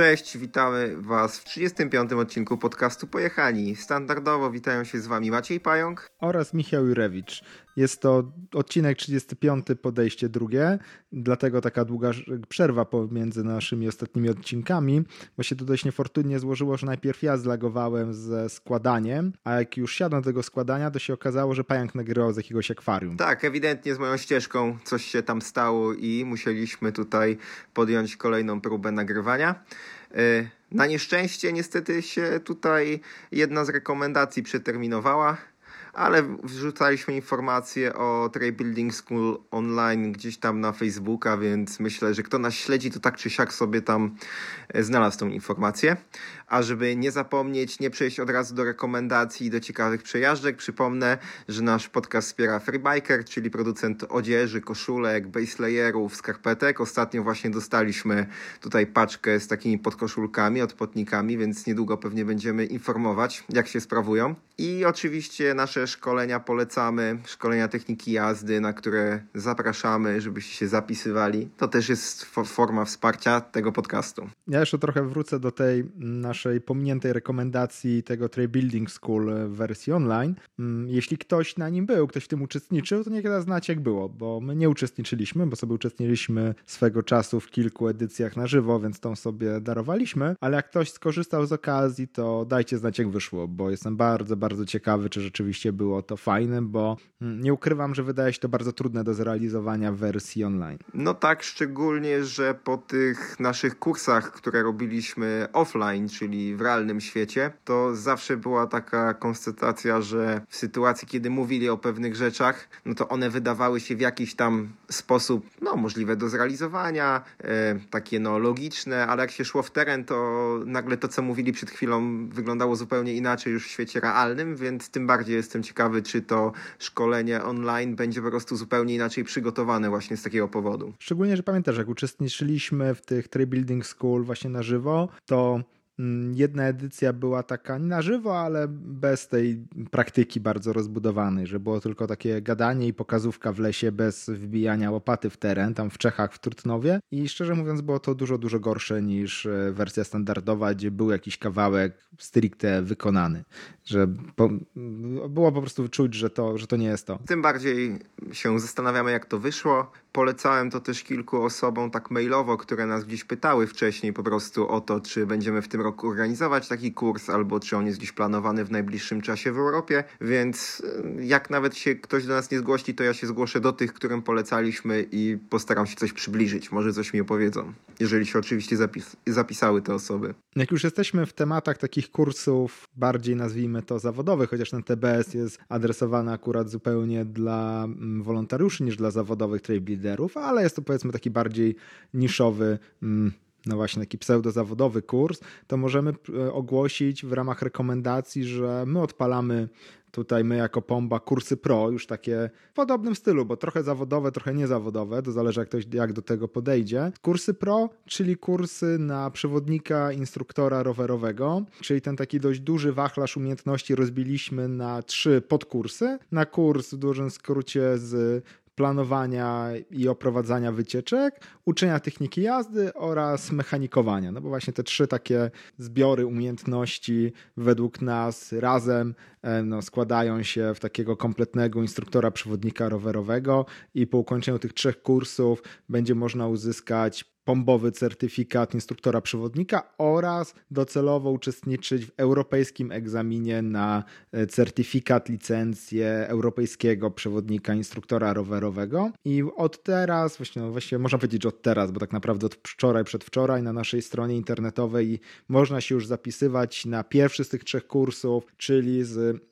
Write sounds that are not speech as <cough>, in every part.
Cześć, witamy Was w 35. odcinku podcastu Pojechani. Standardowo witają się z Wami Maciej Pająk oraz Michał Jurewicz. Jest to odcinek 35, podejście drugie, dlatego taka długa przerwa pomiędzy naszymi ostatnimi odcinkami, bo się to dość niefortunnie złożyło, że najpierw ja zlagowałem ze składaniem, a jak już siadłem do tego składania, to się okazało, że pająk nagrywał z jakiegoś akwarium. Tak, ewidentnie z moją ścieżką coś się tam stało i musieliśmy tutaj podjąć kolejną próbę nagrywania. E, na nieszczęście niestety się tutaj jedna z rekomendacji przeterminowała ale wrzucaliśmy informacje o Trade Building School online gdzieś tam na Facebooka, więc myślę, że kto nas śledzi, to tak czy siak sobie tam e, znalazł tą informację. A żeby nie zapomnieć, nie przejść od razu do rekomendacji i do ciekawych przejażdżek, przypomnę, że nasz podcast wspiera Freebiker, czyli producent odzieży, koszulek, base layerów, skarpetek. Ostatnio właśnie dostaliśmy tutaj paczkę z takimi podkoszulkami, odpotnikami, więc niedługo pewnie będziemy informować, jak się sprawują. I oczywiście nasze szkolenia polecamy, szkolenia techniki jazdy, na które zapraszamy, żebyście się zapisywali. To też jest forma wsparcia tego podcastu. Ja jeszcze trochę wrócę do tej naszej pominiętej rekomendacji tego Trail Building School w wersji online. Mm, jeśli ktoś na nim był, ktoś w tym uczestniczył, to niech da znać jak było, bo my nie uczestniczyliśmy, bo sobie uczestniczyliśmy swego czasu w kilku edycjach na żywo, więc tą sobie darowaliśmy, ale jak ktoś skorzystał z okazji, to dajcie znać jak wyszło, bo jestem bardzo, bardzo bardzo ciekawy, czy rzeczywiście było to fajne, bo mm, nie ukrywam, że wydaje się to bardzo trudne do zrealizowania w wersji online. No tak, szczególnie, że po tych naszych kursach, które robiliśmy offline, czyli w realnym świecie, to zawsze była taka konstatacja, że w sytuacji, kiedy mówili o pewnych rzeczach, no to one wydawały się w jakiś tam sposób, no możliwe do zrealizowania, e, takie no logiczne, ale jak się szło w teren, to nagle to, co mówili przed chwilą, wyglądało zupełnie inaczej już w świecie realnym więc tym bardziej jestem ciekawy, czy to szkolenie online będzie po prostu zupełnie inaczej przygotowane właśnie z takiego powodu. Szczególnie, że pamiętasz, jak uczestniczyliśmy w tych Tree Building School właśnie na żywo, to jedna edycja była taka na żywo, ale bez tej praktyki bardzo rozbudowanej, że było tylko takie gadanie i pokazówka w lesie bez wbijania łopaty w teren, tam w Czechach, w Trutnowie. I szczerze mówiąc, było to dużo, dużo gorsze niż e, wersja standardowa, gdzie był jakiś kawałek stricte wykonany. Że po, było po prostu czuć, że to, że to nie jest to. Tym bardziej się zastanawiamy, jak to wyszło. Polecałem to też kilku osobom tak mailowo, które nas gdzieś pytały wcześniej po prostu o to, czy będziemy w tym roku organizować taki kurs, albo czy on jest gdzieś planowany w najbliższym czasie w Europie, więc y, jak nawet się ktoś do nas nie zgłosi, to ja się zgłoszę do tych, którym polecaliśmy i postaram się coś przybliżyć. Może coś mi opowiedzą, jeżeli się oczywiście zapis zapisały te osoby. Jak już jesteśmy w tematach takich kursów, bardziej nazwijmy to zawodowych, chociaż ten TBS jest adresowany akurat zupełnie dla mm, wolontariuszy niż dla zawodowych trade liderów, ale jest to powiedzmy taki bardziej niszowy mm, no właśnie taki pseudozawodowy kurs, to możemy e, ogłosić w ramach rekomendacji, że my odpalamy tutaj my jako Pomba kursy pro, już takie w podobnym stylu, bo trochę zawodowe, trochę niezawodowe, to zależy jak ktoś jak do tego podejdzie. Kursy pro, czyli kursy na przewodnika, instruktora rowerowego, czyli ten taki dość duży wachlarz umiejętności rozbiliśmy na trzy podkursy. Na kurs w dużym skrócie z planowania i oprowadzania wycieczek, uczenia techniki jazdy oraz mechanikowania. No bo właśnie te trzy takie zbiory umiejętności według nas razem e, no, składają się w takiego kompletnego instruktora przewodnika rowerowego i po ukończeniu tych trzech kursów będzie można uzyskać pombowy certyfikat instruktora przewodnika oraz docelowo uczestniczyć w europejskim egzaminie na e, certyfikat, licencję europejskiego przewodnika instruktora rowerowego. I od teraz, właśnie, no właśnie można powiedzieć, od teraz, bo tak naprawdę od wczoraj, przedwczoraj na naszej stronie internetowej można się już zapisywać na pierwszy z tych trzech kursów, czyli z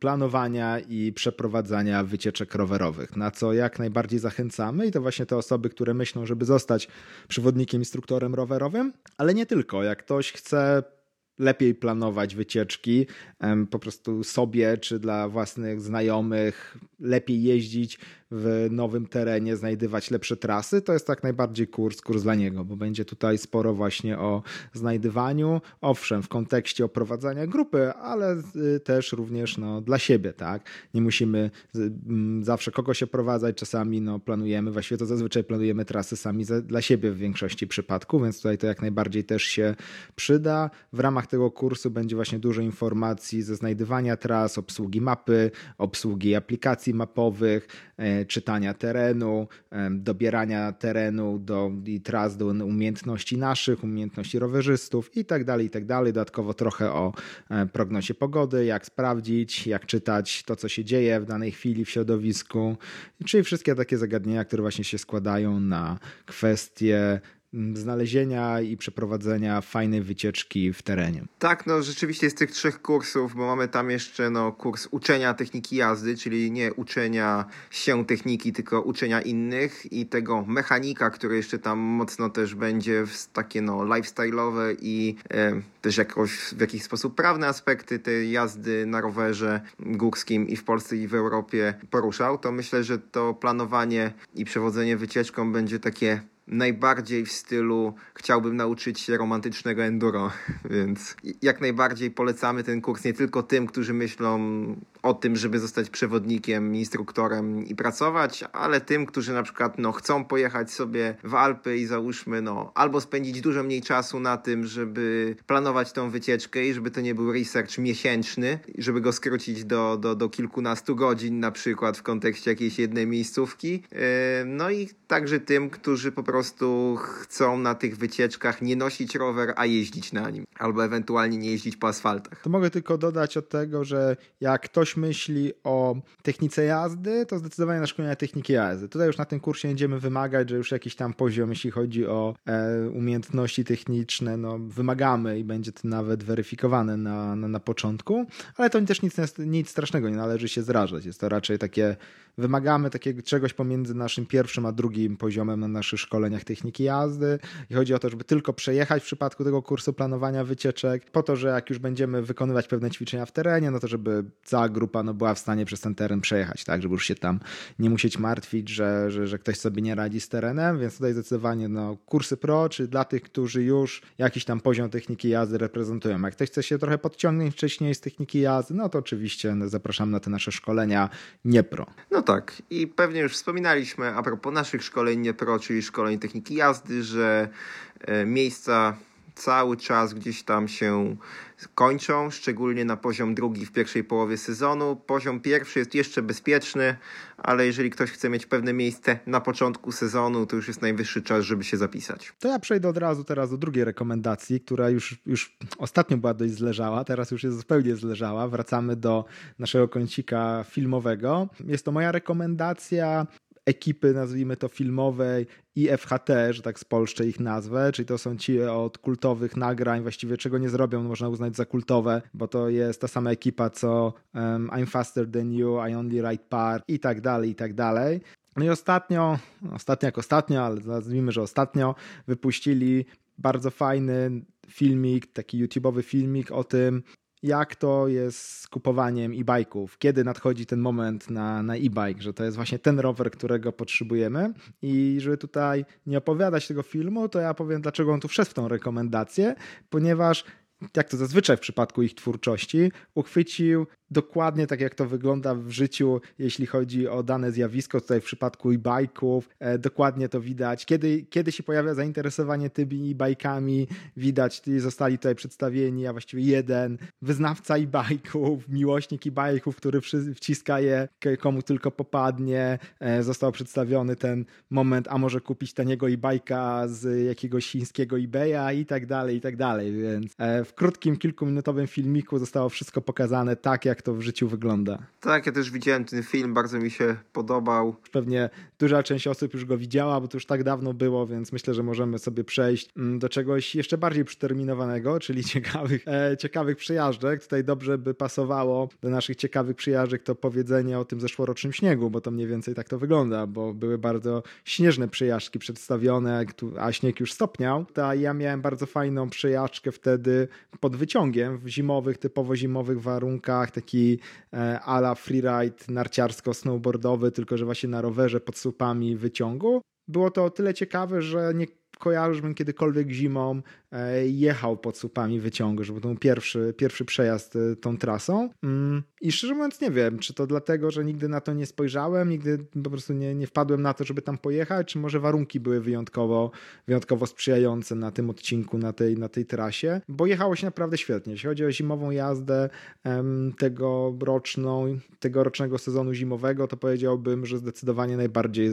planowania i przeprowadzania wycieczek rowerowych, na co jak najbardziej zachęcamy i to właśnie te osoby, które myślą, żeby zostać przewodnikiem, instruktorem rowerowym, ale nie tylko. Jak ktoś chce lepiej planować wycieczki po prostu sobie czy dla własnych znajomych, lepiej jeździć w nowym terenie znajdywać lepsze trasy, to jest tak najbardziej kurs, kurs dla niego, bo będzie tutaj sporo właśnie o znajdywaniu, owszem, w kontekście oprowadzania grupy, ale y, też również no, dla siebie, tak? Nie musimy mm, zawsze kogoś oprowadzać, czasami no, planujemy, właściwie to zazwyczaj planujemy trasy sami dla siebie w większości przypadków, więc tutaj to jak najbardziej też się przyda. W ramach tego kursu będzie właśnie dużo informacji ze znajdywania tras, obsługi mapy, obsługi aplikacji mapowych, e, czytania terenu, dobierania terenu do, i tras do umiejętności naszych, umiejętności rowerzystów i tak dalej, i tak dalej. Dodatkowo trochę o e, prognozie pogody, jak sprawdzić, jak czytać to, co się dzieje w danej chwili w środowisku, czyli wszystkie takie zagadnienia, które właśnie się składają na kwestie znalezienia i przeprowadzenia fajnej wycieczki w terenie. Tak, no rzeczywiście z tych trzech kursów, bo mamy tam jeszcze no, kurs uczenia techniki jazdy, czyli nie uczenia się techniki, tylko uczenia innych i tego mechanika, który jeszcze tam mocno też będzie w takie no, lifestyle'owe i e, też jakoś w jakiś sposób prawne aspekty tej jazdy na rowerze górskim i w Polsce i w Europie poruszał, to myślę, że to planowanie i przewodzenie wycieczką będzie takie najbardziej w stylu chciałbym nauczyć się romantycznego enduro, <laughs> więc jak najbardziej polecamy ten kurs nie tylko tym, którzy myślą o tym, żeby zostać przewodnikiem, instruktorem i pracować, ale tym, którzy na przykład no, chcą pojechać sobie w Alpy i załóżmy no, albo spędzić dużo mniej czasu na tym, żeby planować tą wycieczkę i żeby to nie był research miesięczny, żeby go skrócić do, do, do kilkunastu godzin na przykład w kontekście jakiejś jednej miejscówki. Yy, no i także tym, którzy po prostu chcą na tych wycieczkach nie nosić rower, a jeździć na nim, albo ewentualnie nie jeździć po asfaltach. To mogę tylko dodać od tego, że jak ktoś myśli o technice jazdy, to zdecydowanie na szkolenia techniki jazdy. Tutaj już na tym kursie będziemy wymagać, że już jakiś tam poziom, jeśli chodzi o e, umiejętności techniczne, no wymagamy i będzie to nawet weryfikowane na, na, na początku, ale to też nic, nic strasznego, nie należy się zrażać. Jest to raczej takie wymagamy takiego czegoś pomiędzy naszym pierwszym a drugim poziomem na naszych szkoleniach techniki jazdy i chodzi o to, żeby tylko przejechać w przypadku tego kursu planowania wycieczek, po to, że jak już będziemy wykonywać pewne ćwiczenia w terenie, no to żeby cała grupa no, była w stanie przez ten teren przejechać, tak, żeby już się tam nie musieć martwić, że, że, że ktoś sobie nie radzi z terenem, więc tutaj zdecydowanie no, kursy pro, czy dla tych, którzy już jakiś tam poziom techniki jazdy reprezentują. Jak ktoś chce się trochę podciągnąć wcześniej z techniki jazdy, no to oczywiście no, zapraszam na te nasze szkolenia nie pro. No tak. I pewnie już wspominaliśmy a propos naszych szkoleń nie pro, czyli szkoleń techniki jazdy, że e, miejsca cały czas gdzieś tam się kończą, szczególnie na poziom drugi w pierwszej połowie sezonu. Poziom pierwszy jest jeszcze bezpieczny, ale jeżeli ktoś chce mieć pewne miejsce na początku sezonu, to już jest najwyższy czas, żeby się zapisać. To ja przejdę od razu teraz do drugiej rekomendacji, która już, już ostatnio była dość zleżała, teraz już jest zupełnie zleżała. Wracamy do naszego kącika filmowego. Jest to moja rekomendacja ekipy, nazwijmy to filmowej i FHT, że tak spolszczę ich nazwę, czyli to są ci od kultowych nagrań, właściwie czego nie zrobią, no można uznać za kultowe, bo to jest ta sama ekipa co um, I'm Faster Than You, I Only Ride Part i tak dalej, i tak dalej. No i ostatnio, ostatnio jak ostatnio, ale nazwijmy, że ostatnio wypuścili bardzo fajny filmik, taki YouTube'owy filmik o tym, jak to jest z kupowaniem e-bike'ów, kiedy nadchodzi ten moment na, na e-bike, że to jest właśnie ten rower, którego potrzebujemy? I żeby tutaj nie opowiadać tego filmu, to ja powiem, dlaczego on tu wszedł w tą rekomendację, ponieważ jak to zazwyczaj w przypadku ich twórczości, uchwycił dokładnie tak, jak to wygląda w życiu, jeśli chodzi o dane zjawisko, tutaj w przypadku e-bike'ów, e, dokładnie to widać. Kiedy, kiedy się pojawia zainteresowanie tymi e-bike'ami, widać, zostali tutaj przedstawieni, a właściwie jeden wyznawca e-bike'ów, miłośnik e-bike'ów, który wciska je komu tylko popadnie. E, został przedstawiony ten moment, a może kupić taniego e-bike'a z jakiegoś chińskiego eBaya i tak dalej, i tak dalej. Więc e, w krótkim, kilkuminutowym filmiku zostało wszystko pokazane tak, jak to w życiu wygląda. Tak, ja też widziałem ten film, bardzo mi się podobał. Pewnie duża część osób już go widziała, bo to już tak dawno było, więc myślę, że możemy sobie przejść mm, do czegoś jeszcze bardziej przeterminowanego, czyli <laughs> ciekawych, e, ciekawych przyjażdżek. Tutaj dobrze by pasowało do naszych ciekawych przyjażdżek to powiedzenie o tym zeszłorocznym śniegu, bo to mniej więcej tak to wygląda, bo były bardzo śnieżne przyjażdżki przedstawione, a śnieg już stopniał. Ta ja miałem bardzo fajną przyjażdżkę wtedy pod wyciągiem w zimowych, typowo zimowych warunkach, taki e, ala freeride narciarsko-snowboardowy, tylko że właśnie na rowerze pod słupami wyciągu. Było to o tyle ciekawe, że nie kojarzę, żebym kiedykolwiek zimą jechał pod słupami wyciągu, żeby był pierwszy, pierwszy przejazd e, tą trasą. Mm, I szczerze mówiąc nie wiem, czy to dlatego, że nigdy na to nie spojrzałem, nigdy po prostu nie, nie wpadłem na to, żeby tam pojechać, czy może warunki były wyjątkowo, wyjątkowo sprzyjające na tym odcinku, na tej, na tej trasie, bo jechało się naprawdę świetnie. Jeśli chodzi o zimową jazdę tegoroczną, tegorocznego sezonu zimowego, to powiedziałbym, że zdecydowanie najbardziej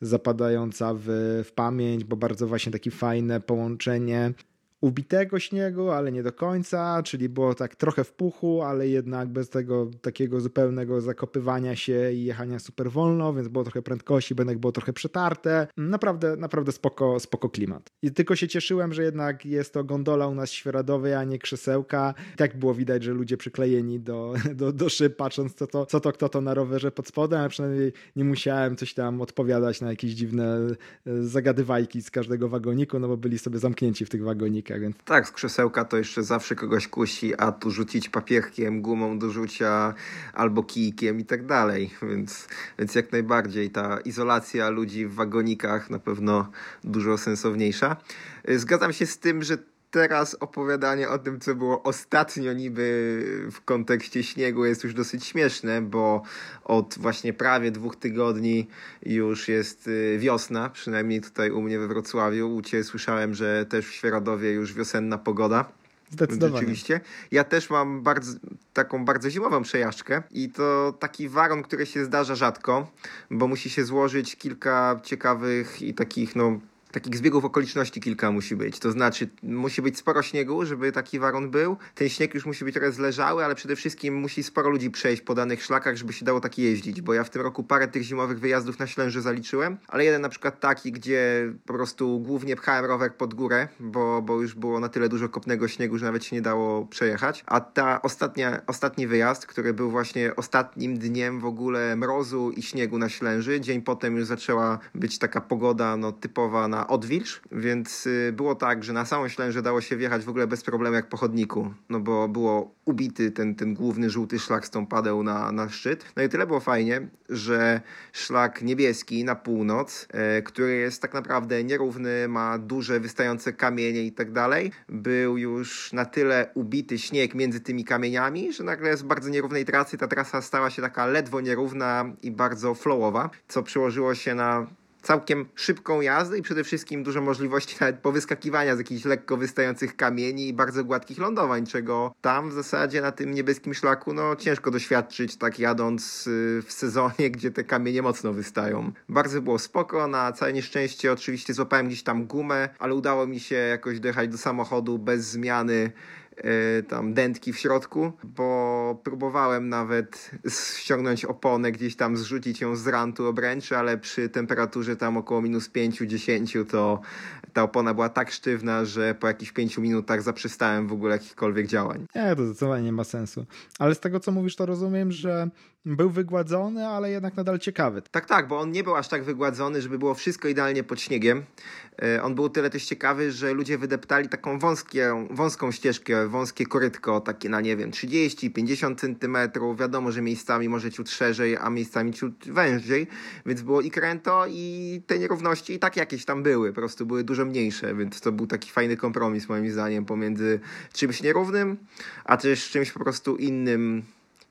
zapadająca w, w pamięć, bo bardzo właśnie takie fajne połączenie ubitego śniegu, ale nie do końca, czyli było tak trochę w puchu, ale jednak bez tego takiego zupełnego zakopywania się i jechania super wolno, więc było trochę prędkości, jednak było trochę przetarte. Naprawdę, naprawdę spoko, spoko klimat. I tylko się cieszyłem, że jednak jest to gondola u nas świeradowej, a nie krzesełka. I tak było widać, że ludzie przyklejeni do, <laughs> do, do szyb, patrząc co to, co to, kto to na rowerze pod spodem, a przynajmniej nie musiałem coś tam odpowiadać na jakieś dziwne e, zagadywajki z każdego wagoniku, no bo byli sobie zamknięci w tych wagonikach więc... Tak, z krzesełka to jeszcze zawsze kogoś kusi, a tu rzucić papierkiem, gumą do rzucia albo kijkiem i tak dalej, więc, więc jak najbardziej ta izolacja ludzi w wagonikach na pewno dużo sensowniejsza. Zgadzam się z tym, że teraz opowiadanie o tym, co było ostatnio niby w kontekście śniegu jest już dosyć śmieszne, bo od właśnie prawie dwóch tygodni już jest y, wiosna, przynajmniej tutaj u mnie we Wrocławiu. U Ciebie słyszałem, że też w Świeradowie już wiosenna pogoda. Zdecydowanie. Rzeczywiście. Ja też mam bardzo, taką bardzo zimową przejażdżkę i to taki waron, który się zdarza rzadko, bo musi się złożyć kilka ciekawych i takich no takich zbiegów okoliczności kilka musi być. To znaczy, musi być sporo śniegu, żeby taki waron był. Ten śnieg już musi być trochę zleżały, ale przede wszystkim musi sporo ludzi przejść po danych szlakach, żeby się dało tak jeździć. Bo ja w tym roku parę tych zimowych wyjazdów na Ślęży zaliczyłem, ale jeden na przykład taki, gdzie po prostu głównie pchałem rower pod górę, bo, bo już było na tyle dużo kopnego śniegu, że nawet się nie dało przejechać. A ta ostatnia, ostatni wyjazd, który był właśnie ostatnim dniem w ogóle mrozu i śniegu na Ślęży, dzień potem już zaczęła być taka pogoda no, typowa na odwilż, więc y, było tak, że na samą Ślężę dało się wjechać w ogóle bez problemu jak po chodniku, no bo było ubity ten, ten główny żółty szlak z tą padeł na, na szczyt. No i tyle było fajnie, że szlak niebieski na północ, e, który jest tak naprawdę nierówny, ma duże wystające kamienie i tak dalej, był już na tyle ubity śnieg między tymi kamieniami, że nagle z bardzo nierównej trasy ta trasa stała się taka ledwo nierówna i bardzo flowowa, co przyłożyło się na całkiem szybką jazdę i przede wszystkim dużo możliwości nawet powyskakiwania z jakichś lekko wystających kamieni i bardzo gładkich lądowań, czego tam w zasadzie na tym niebieskim szlaku no ciężko doświadczyć tak jadąc y, w sezonie, gdzie te kamienie mocno wystają. Bardzo było spoko, na całe nieszczęście oczywiście złapałem gdzieś tam gumę, ale udało mi się jakoś dojechać do samochodu bez zmiany tam dętki w środku, bo próbowałem nawet ściągnąć oponę, gdzieś tam zrzucić ją z rantu obręczy, ale przy temperaturze tam około minus 5-10 to ta opona była tak sztywna, że po jakichś 5 minutach zaprzestałem w ogóle jakichkolwiek działań. Nie, to zdecydowanie nie ma sensu. Ale z tego co mówisz, to rozumiem, że był wygładzony, ale jednak nadal ciekawy. Tak, tak, bo on nie był aż tak wygładzony, żeby było wszystko idealnie pod śniegiem. E, on był tyle też ciekawy, że ludzie wydeptali taką wąskie, wąską ścieżkę, wąskie korytko, takie na nie wiem, 30-50 centymetrów. Wiadomo, że miejscami może ciut szerzej, a miejscami ciut wężej, więc było i kręto i te nierówności i tak jakieś tam były, po prostu były dużo mniejsze, więc to był taki fajny kompromis moim zdaniem pomiędzy czymś nierównym, a też czymś po prostu innym,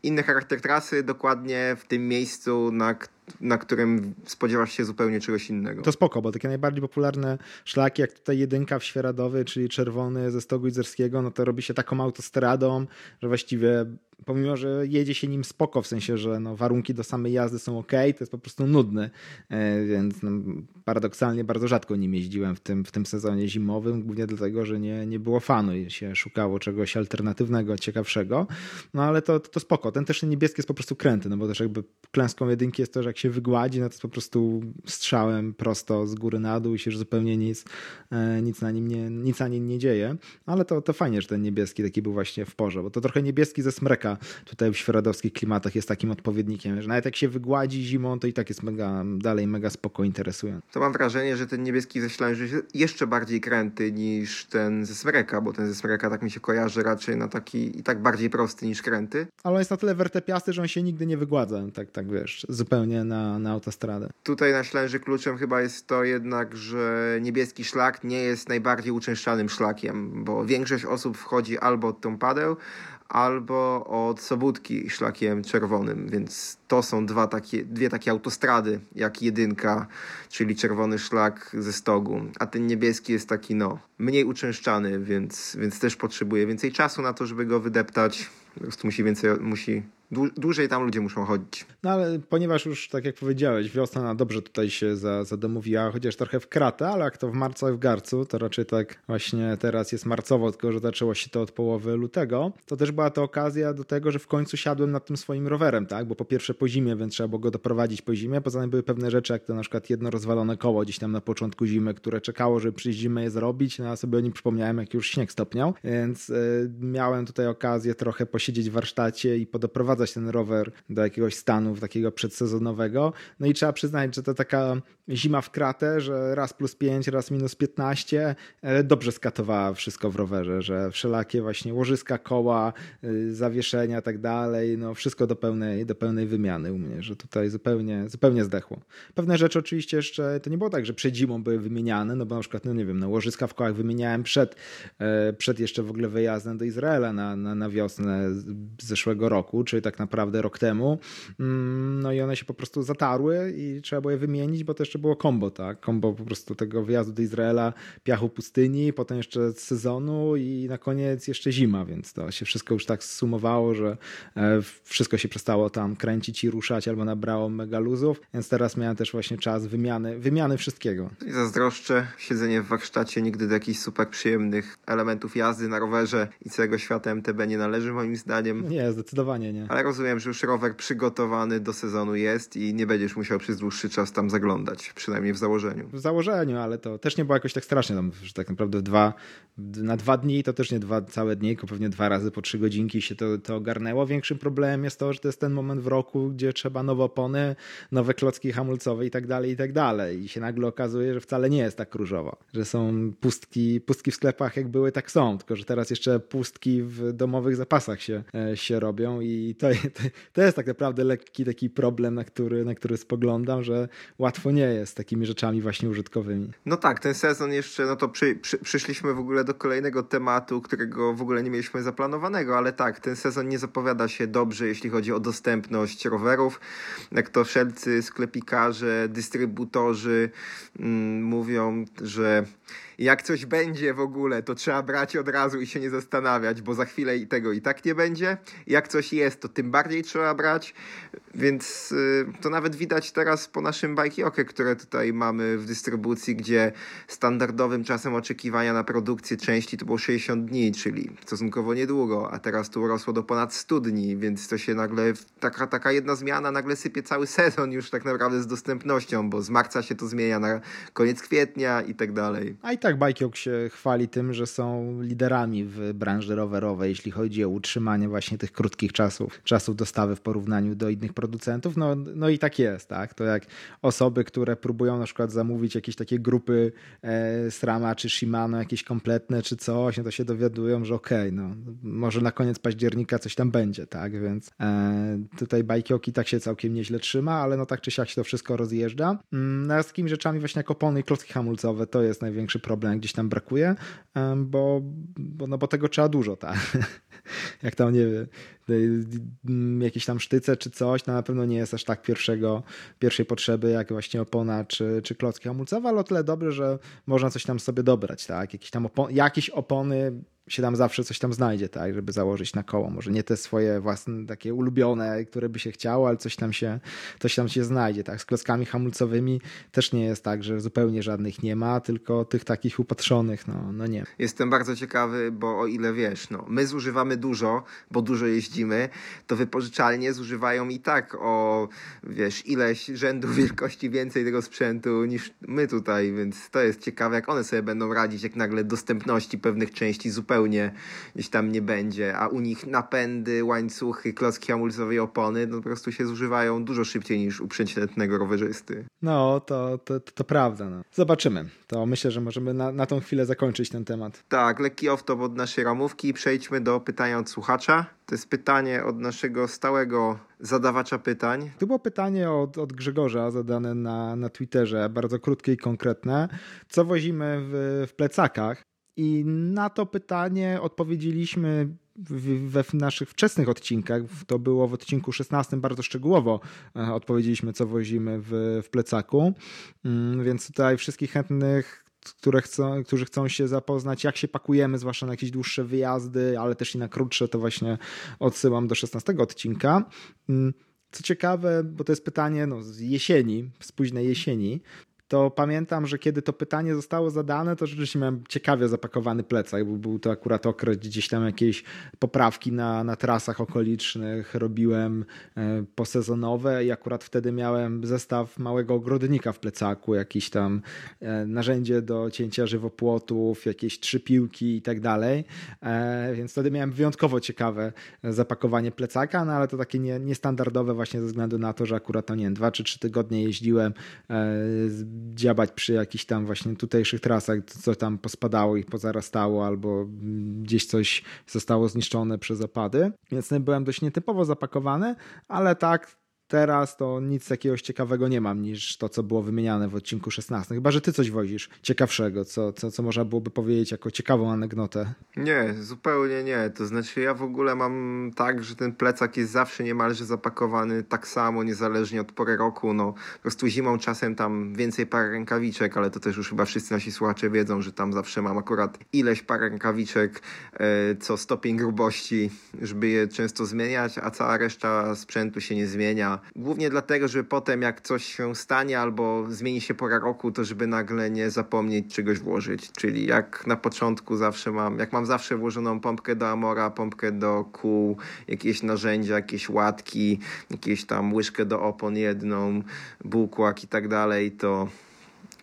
inny charakter trasy, dokładnie w tym miejscu, na na którym spodziewasz się zupełnie czegoś innego. To spoko, bo takie najbardziej popularne szlaki, jak tutaj jedynka w Świeradowy, czyli czerwony ze Stogu Izerskiego, no to robi się taką autostradą, że właściwie pomimo, że jedzie się nim spoko, w sensie, że no, warunki do samej jazdy są ok, to jest po prostu nudny, e, więc no, paradoksalnie bardzo rzadko nim jeździłem w tym, w tym sezonie zimowym, głównie dlatego, że nie, nie było fanu i się szukało czegoś alternatywnego, ciekawszego, no ale to, to, to spoko. Ten też niebieski jest po prostu kręty, no bo też jakby klęską jedynki jest to, że jak się wygładzi, no to jest po prostu strzałem prosto z góry na dół i się już zupełnie nic, e, nic na nim nie, nic na nim nie dzieje, ale to, to fajnie, że ten niebieski taki był właśnie w porze, bo to trochę niebieski ze smreka szlaka tutaj w świeradowskich klimatach jest takim odpowiednikiem, że nawet jak się wygładzi zimą, to i tak jest mega, dalej mega spoko interesujący. To mam wrażenie, że ten niebieski ze Ślęży jest jeszcze bardziej kręty niż ten ze Smreka, bo ten ze Smreka tak mi się kojarzy raczej na taki i tak bardziej prosty niż kręty. Ale on jest na tyle wertepiasty, że on się nigdy nie wygładza, tak, tak wiesz, zupełnie na, na autostradę. Tutaj na Ślęży kluczem chyba jest to jednak, że niebieski szlak nie jest najbardziej uczęszczanym szlakiem, bo większość osób wchodzi albo od tą padeł, albo od Sobótki szlakiem czerwonym, więc to są dwa takie, dwie takie autostrady, jak jedynka, czyli czerwony szlak ze stogu, a ten niebieski jest taki no, mniej uczęszczany, więc, więc też potrzebuje więcej czasu na to, żeby go wydeptać, po prostu musi więcej, musi dłużej tam ludzie muszą chodzić. No ale ponieważ już, tak jak powiedziałeś, wiosna na dobrze tutaj się za, zadomowiła, chociaż trochę w kratę, ale jak to w marcu w garcu, to raczej tak właśnie teraz jest marcowo, tylko że zaczęło się to od połowy lutego, to też była to okazja do tego, że w końcu siadłem nad tym swoim rowerem, tak? Bo po pierwsze po zimie, więc trzeba było go doprowadzić po zimie, poza tym były pewne rzeczy, jak to na przykład jedno rozwalone koło gdzieś tam na początku zimy, które czekało, żeby przyjść zimę je zrobić, no a sobie o nim przypomniałem, jak już śnieg stopniał, więc y, miałem tutaj okazję trochę posiedzieć w warsztacie i podoprowadzać ten rower do jakiegoś stanu takiego przedsezonowego. No i trzeba przyznać, że to taka zima w kratę, że raz plus 5, raz minus 15 dobrze skatowała wszystko w rowerze, że wszelakie właśnie łożyska koła, y, zawieszenia tak dalej, no wszystko do pełnej, do pełnej wymiany u mnie, że tutaj zupełnie, zupełnie zdechło. Pewne rzeczy oczywiście jeszcze, to nie było tak, że przed zimą były wymieniane, no bo na przykład, no nie wiem, no łożyska w kołach wymieniałem przed, e, przed jeszcze w ogóle wyjazdem do Izraela na, na, na wiosnę zeszłego roku, czyli tak naprawdę rok temu, mm, no i one się po prostu zatarły i trzeba było je wymienić, bo to jeszcze było kombo, tak? Kombo po prostu tego wyjazdu do Izraela, piachu pustyni, potem jeszcze sezonu i na koniec jeszcze zima, więc to się wszystko już tak sumowało, że e, wszystko się przestało tam kręcić i ruszać albo nabrało mega luzów, więc teraz miałem też właśnie czas wymiany, wymiany wszystkiego. I zazdroszczę, siedzenie w warsztacie nigdy do jakichś super przyjemnych elementów jazdy na rowerze i całego świata MTB nie należy moim zdaniem. Nie, zdecydowanie nie. Ale rozumiem, że już rower przygotowany do sezonu jest i nie będziesz musiał przez dłuższy czas tam zaglądać przynajmniej w założeniu. W założeniu, ale to też nie było jakoś tak strasznie, tam, że tak naprawdę dwa, na dwa dni to też nie dwa całe dni, tylko pewnie dwa razy po trzy godzinki się to, to ogarnęło. Większym problemem jest to, że to jest ten moment w roku, gdzie trzeba nowe opony, nowe klocki hamulcowe i tak dalej, i tak dalej. I się nagle okazuje, że wcale nie jest tak różowo, że są pustki, pustki w sklepach jak były, tak są, tylko że teraz jeszcze pustki w domowych zapasach się, e, się robią i to, <laughs> to, to jest tak naprawdę lekki taki problem, na który, na który spoglądam, że łatwo nie jest takimi rzeczami właśnie użytkowymi. No tak, ten sezon jeszcze, no to przy, przy, przyszliśmy w ogóle do kolejnego tematu, którego w ogóle nie mieliśmy zaplanowanego, ale tak, ten sezon nie zapowiada się dobrze, jeśli chodzi o dostępność rowerów. Jak to wszelcy sklepikarze, dystrybutorzy mm, mówią, że jak coś będzie w ogóle, to trzeba brać od razu i się nie zastanawiać, bo za chwilę i tego i tak nie będzie. Jak coś jest, to tym bardziej trzeba brać, więc y, to nawet widać teraz po naszym bajkiokie, które tutaj mamy w dystrybucji, gdzie standardowym czasem oczekiwania na produkcję części to było 60 dni, czyli stosunkowo niedługo, a teraz tu urosło do ponad 100 dni, więc to się nagle, taka, taka jedna zmiana nagle sypie cały sezon już tak naprawdę z dostępnością, bo z marca się to zmienia na koniec kwietnia i tak dalej. A i tak Bajkiok się chwali tym, że są liderami w branży rowerowej, jeśli chodzi o utrzymanie właśnie tych krótkich czasów, czasów dostawy w porównaniu do innych producentów. No, no i tak jest, tak? To jak osoby, które próbują na przykład zamówić jakieś takie grupy e, Srama czy Shimano, jakieś kompletne czy coś, no to się dowiadują, że okej, okay, no może na koniec października coś tam będzie, tak? Więc e, tutaj Bajkioki tak się całkiem nieźle trzyma, ale no tak czy siak się to wszystko rozjeżdża. Mm, no, z takimi rzeczami właśnie jak opony i klocki hamulcowe to jest największy problem problem gdzieś tam brakuje, bo, bo, no bo tego trzeba dużo, tak? <laughs> Jak tam, nie wiem, jakieś tam sztyce czy coś, to na pewno nie jest aż tak pierwszego, pierwszej potrzeby, jak właśnie opona czy, czy klocki hamulcowe, ale o tyle dobre, że można coś tam sobie dobrać, tak? Jakieś tam opon jakieś opony się tam zawsze coś tam znajdzie, tak, żeby założyć na koło. Może nie te swoje własne, takie ulubione, które by się chciało, ale coś tam się, coś tam się znajdzie, tak. Z klockami hamulcowymi też nie jest tak, że zupełnie żadnych nie ma, tylko tych takich upatrzonych, no, no nie. Jestem bardzo ciekawy, bo o ile wiesz, no, my zużywamy dużo, bo dużo jeździmy, to wypożyczalnie zużywają i tak o, wiesz, ileś rzędów <laughs> wielkości więcej tego sprzętu niż my tutaj, więc to jest ciekawe, jak one sobie będą radzić, jak nagle dostępności pewnych części zupełnie zupełnie gdzieś tam nie będzie, a u nich napędy, łańcuchy, klocki hamulcowe i opony no po prostu się zużywają dużo szybciej niż u przeciętnego rowerzysty. No, to, to, to, to prawda. No. Zobaczymy. To myślę, że możemy na, na tą chwilę zakończyć ten temat. Tak, lekki off-top od naszej ramówki i przejdźmy do pytania od słuchacza. To jest pytanie od naszego stałego zadawacza pytań. To było pytanie od, od Grzegorza zadane na, na Twitterze, bardzo krótkie i konkretne. Co wozimy w, w plecakach? I na to pytanie odpowiedzieliśmy we naszych wczesnych odcinkach, to było w odcinku 16 bardzo szczegółowo e, odpowiedzieliśmy, co wozimy w, w plecaku, mm, więc tutaj wszystkich chętnych które chcą, którzy chcą się zapoznać, jak się pakujemy, zwłaszcza na jakieś dłuższe wyjazdy, ale też i na krótsze, to właśnie odsyłam do 16 odcinka. Mm, co ciekawe, bo to jest pytanie no, z jesieni, z późnej jesieni, to pamiętam, że kiedy to pytanie zostało zadane, to rzeczywiście miałem ciekawie zapakowany plecak, bo był to akurat okres gdzieś tam jakieś poprawki na, na trasach okolicznych robiłem e, posezonowe i akurat wtedy miałem zestaw małego ogrodnika w plecaku, jakieś tam e, narzędzie do cięcia żywopłotów, jakieś trzy piłki i tak dalej, e, więc wtedy miałem wyjątkowo ciekawe zapakowanie plecaka, no ale to takie nie, niestandardowe właśnie ze względu na to, że akurat to nie wiem, dwa czy trzy tygodnie jeździłem dziabać przy jakichś tam właśnie tutejszych trasach, co tam pospadało i pozarastało, albo gdzieś coś zostało zniszczone przez opady. Więc byłem dość nietypowo zapakowany, ale tak Teraz to nic jakiegoś ciekawego nie mam niż to, co było wymieniane w odcinku 16. Chyba, że ty coś wozisz ciekawszego, co, co, co można byłoby powiedzieć jako ciekawą anegdotę. Nie, zupełnie nie. To znaczy ja w ogóle mam tak, że ten plecak jest zawsze niemalże zapakowany tak samo, niezależnie od pory roku. No, po prostu zimą czasem tam więcej par rękawiczek, ale to też już chyba wszyscy nasi słuchacze wiedzą, że tam zawsze mam akurat ileś par rękawiczek, e, co stopień grubości, żeby je często zmieniać, a cała reszta sprzętu się nie zmienia Głównie dlatego, żeby potem jak coś się stanie albo zmieni się pora roku, to żeby nagle nie zapomnieć czegoś włożyć. Czyli jak na początku zawsze mam, jak mam zawsze włożoną pompkę do Amora, pompkę do kół, jakieś narzędzia, jakieś łatki, jakieś tam łyżkę do opon jedną, bułkłak i tak dalej, to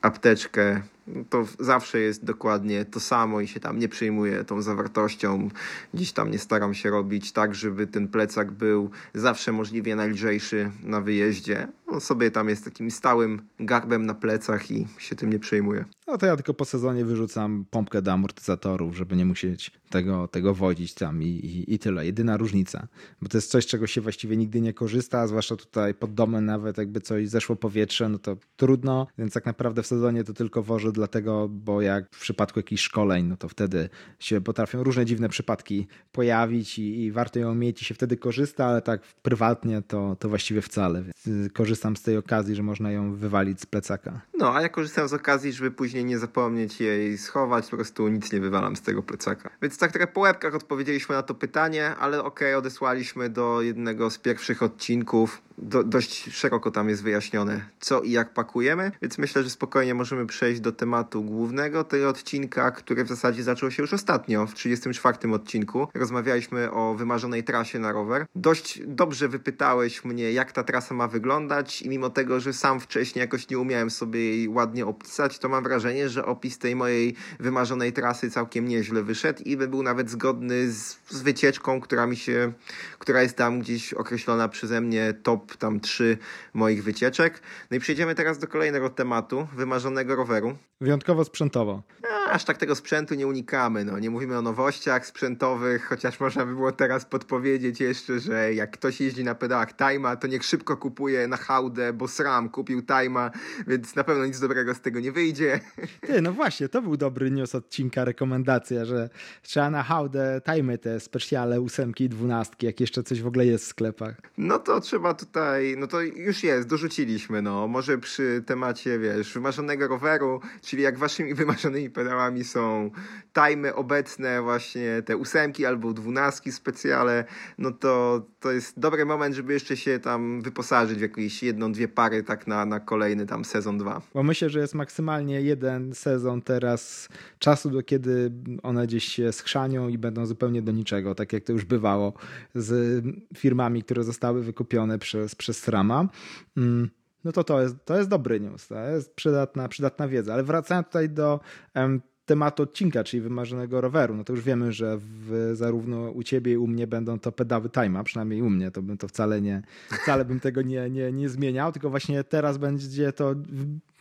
apteczkę, to zawsze jest dokładnie to samo i się tam nie przejmuję tą zawartością. Dziś tam nie staram się robić tak, żeby ten plecak był zawsze możliwie najlżejszy na wyjeździe. On sobie tam jest takim stałym garbem na plecach i się tym nie przejmuję. No to ja tylko po sezonie wyrzucam pompkę do amortyzatorów, żeby nie musieć tego, tego wodzić tam i, i, i tyle. Jedyna różnica, bo to jest coś, czego się właściwie nigdy nie korzysta, zwłaszcza tutaj pod domem nawet jakby coś zeszło powietrze, no to trudno, więc tak naprawdę w sezonie to tylko wożę dlatego, bo jak w przypadku jakichś szkoleń, no to wtedy się potrafią różne dziwne przypadki pojawić i, i warto ją mieć i się wtedy korzysta, ale tak prywatnie to, to właściwie wcale. Więc korzystam z tej okazji, że można ją wywalić z plecaka. No, a ja korzystam z okazji, żeby później nie zapomnieć jej schować, po prostu nic nie wywalam z tego plecaka. Więc tak trochę po łebkach odpowiedzieliśmy na to pytanie, ale okej, okay, odesłaliśmy do jednego z pierwszych odcinków do, dość szeroko tam jest wyjaśnione, co i jak pakujemy, więc myślę, że spokojnie możemy przejść do tematu głównego tego odcinka, który w zasadzie zaczął się już ostatnio, w 34 odcinku. Rozmawialiśmy o wymarzonej trasie na rower. Dość dobrze wypytałeś mnie, jak ta trasa ma wyglądać i mimo tego, że sam wcześniej jakoś nie umiałem sobie jej ładnie opisać, to mam wrażenie, że opis tej mojej wymarzonej trasy całkiem nieźle wyszedł i by był nawet zgodny z, z wycieczką, która mi się, która jest tam gdzieś określona przeze mnie top tam trzy moich wycieczek. No i przejdziemy teraz do kolejnego tematu, wymarzonego roweru. Wyjątkowo sprzętowo. Aż tak tego sprzętu nie unikamy. No. Nie mówimy o nowościach sprzętowych, chociaż można by było teraz podpowiedzieć jeszcze, że jak ktoś jeździ na pedałach Tajma, to niech szybko kupuje na hałdę, bo SRAM kupił Tajma, więc na pewno nic dobrego z tego nie wyjdzie. Ty, no właśnie, to był dobry news odcinka, rekomendacja, że trzeba na hałdę Tajmy te specjale ósemki i dwunastki, jak jeszcze coś w ogóle jest w sklepach. No to trzeba tutaj, no to już jest, dorzuciliśmy, no. Może przy temacie, wiesz, wymarzonego roweru, czyli jak waszymi <laughs> wymarzonymi pedałami są tajmy obecne, właśnie te ósemki albo dwunastki specjale, no to to jest dobry moment, żeby jeszcze się tam wyposażyć w jakieś jedną, dwie pary tak na, na kolejny tam sezon dwa. Bo myślę, że jest maksymalnie jeden sezon teraz czasu, do kiedy one gdzieś się schrzanią i będą zupełnie do niczego, tak jak to już bywało z firmami, które zostały wykupione przez, przez Strama. Mm no to to jest, to jest dobry news, to jest przydatna, przydatna wiedza. Ale wracając tutaj do um, tematu odcinka, czyli wymarzonego roweru, no to już wiemy, że w, zarówno u ciebie i u mnie będą to pedały Time'a, przynajmniej u mnie, to bym to wcale nie, wcale bym tego nie, nie, nie zmieniał, tylko właśnie teraz będzie to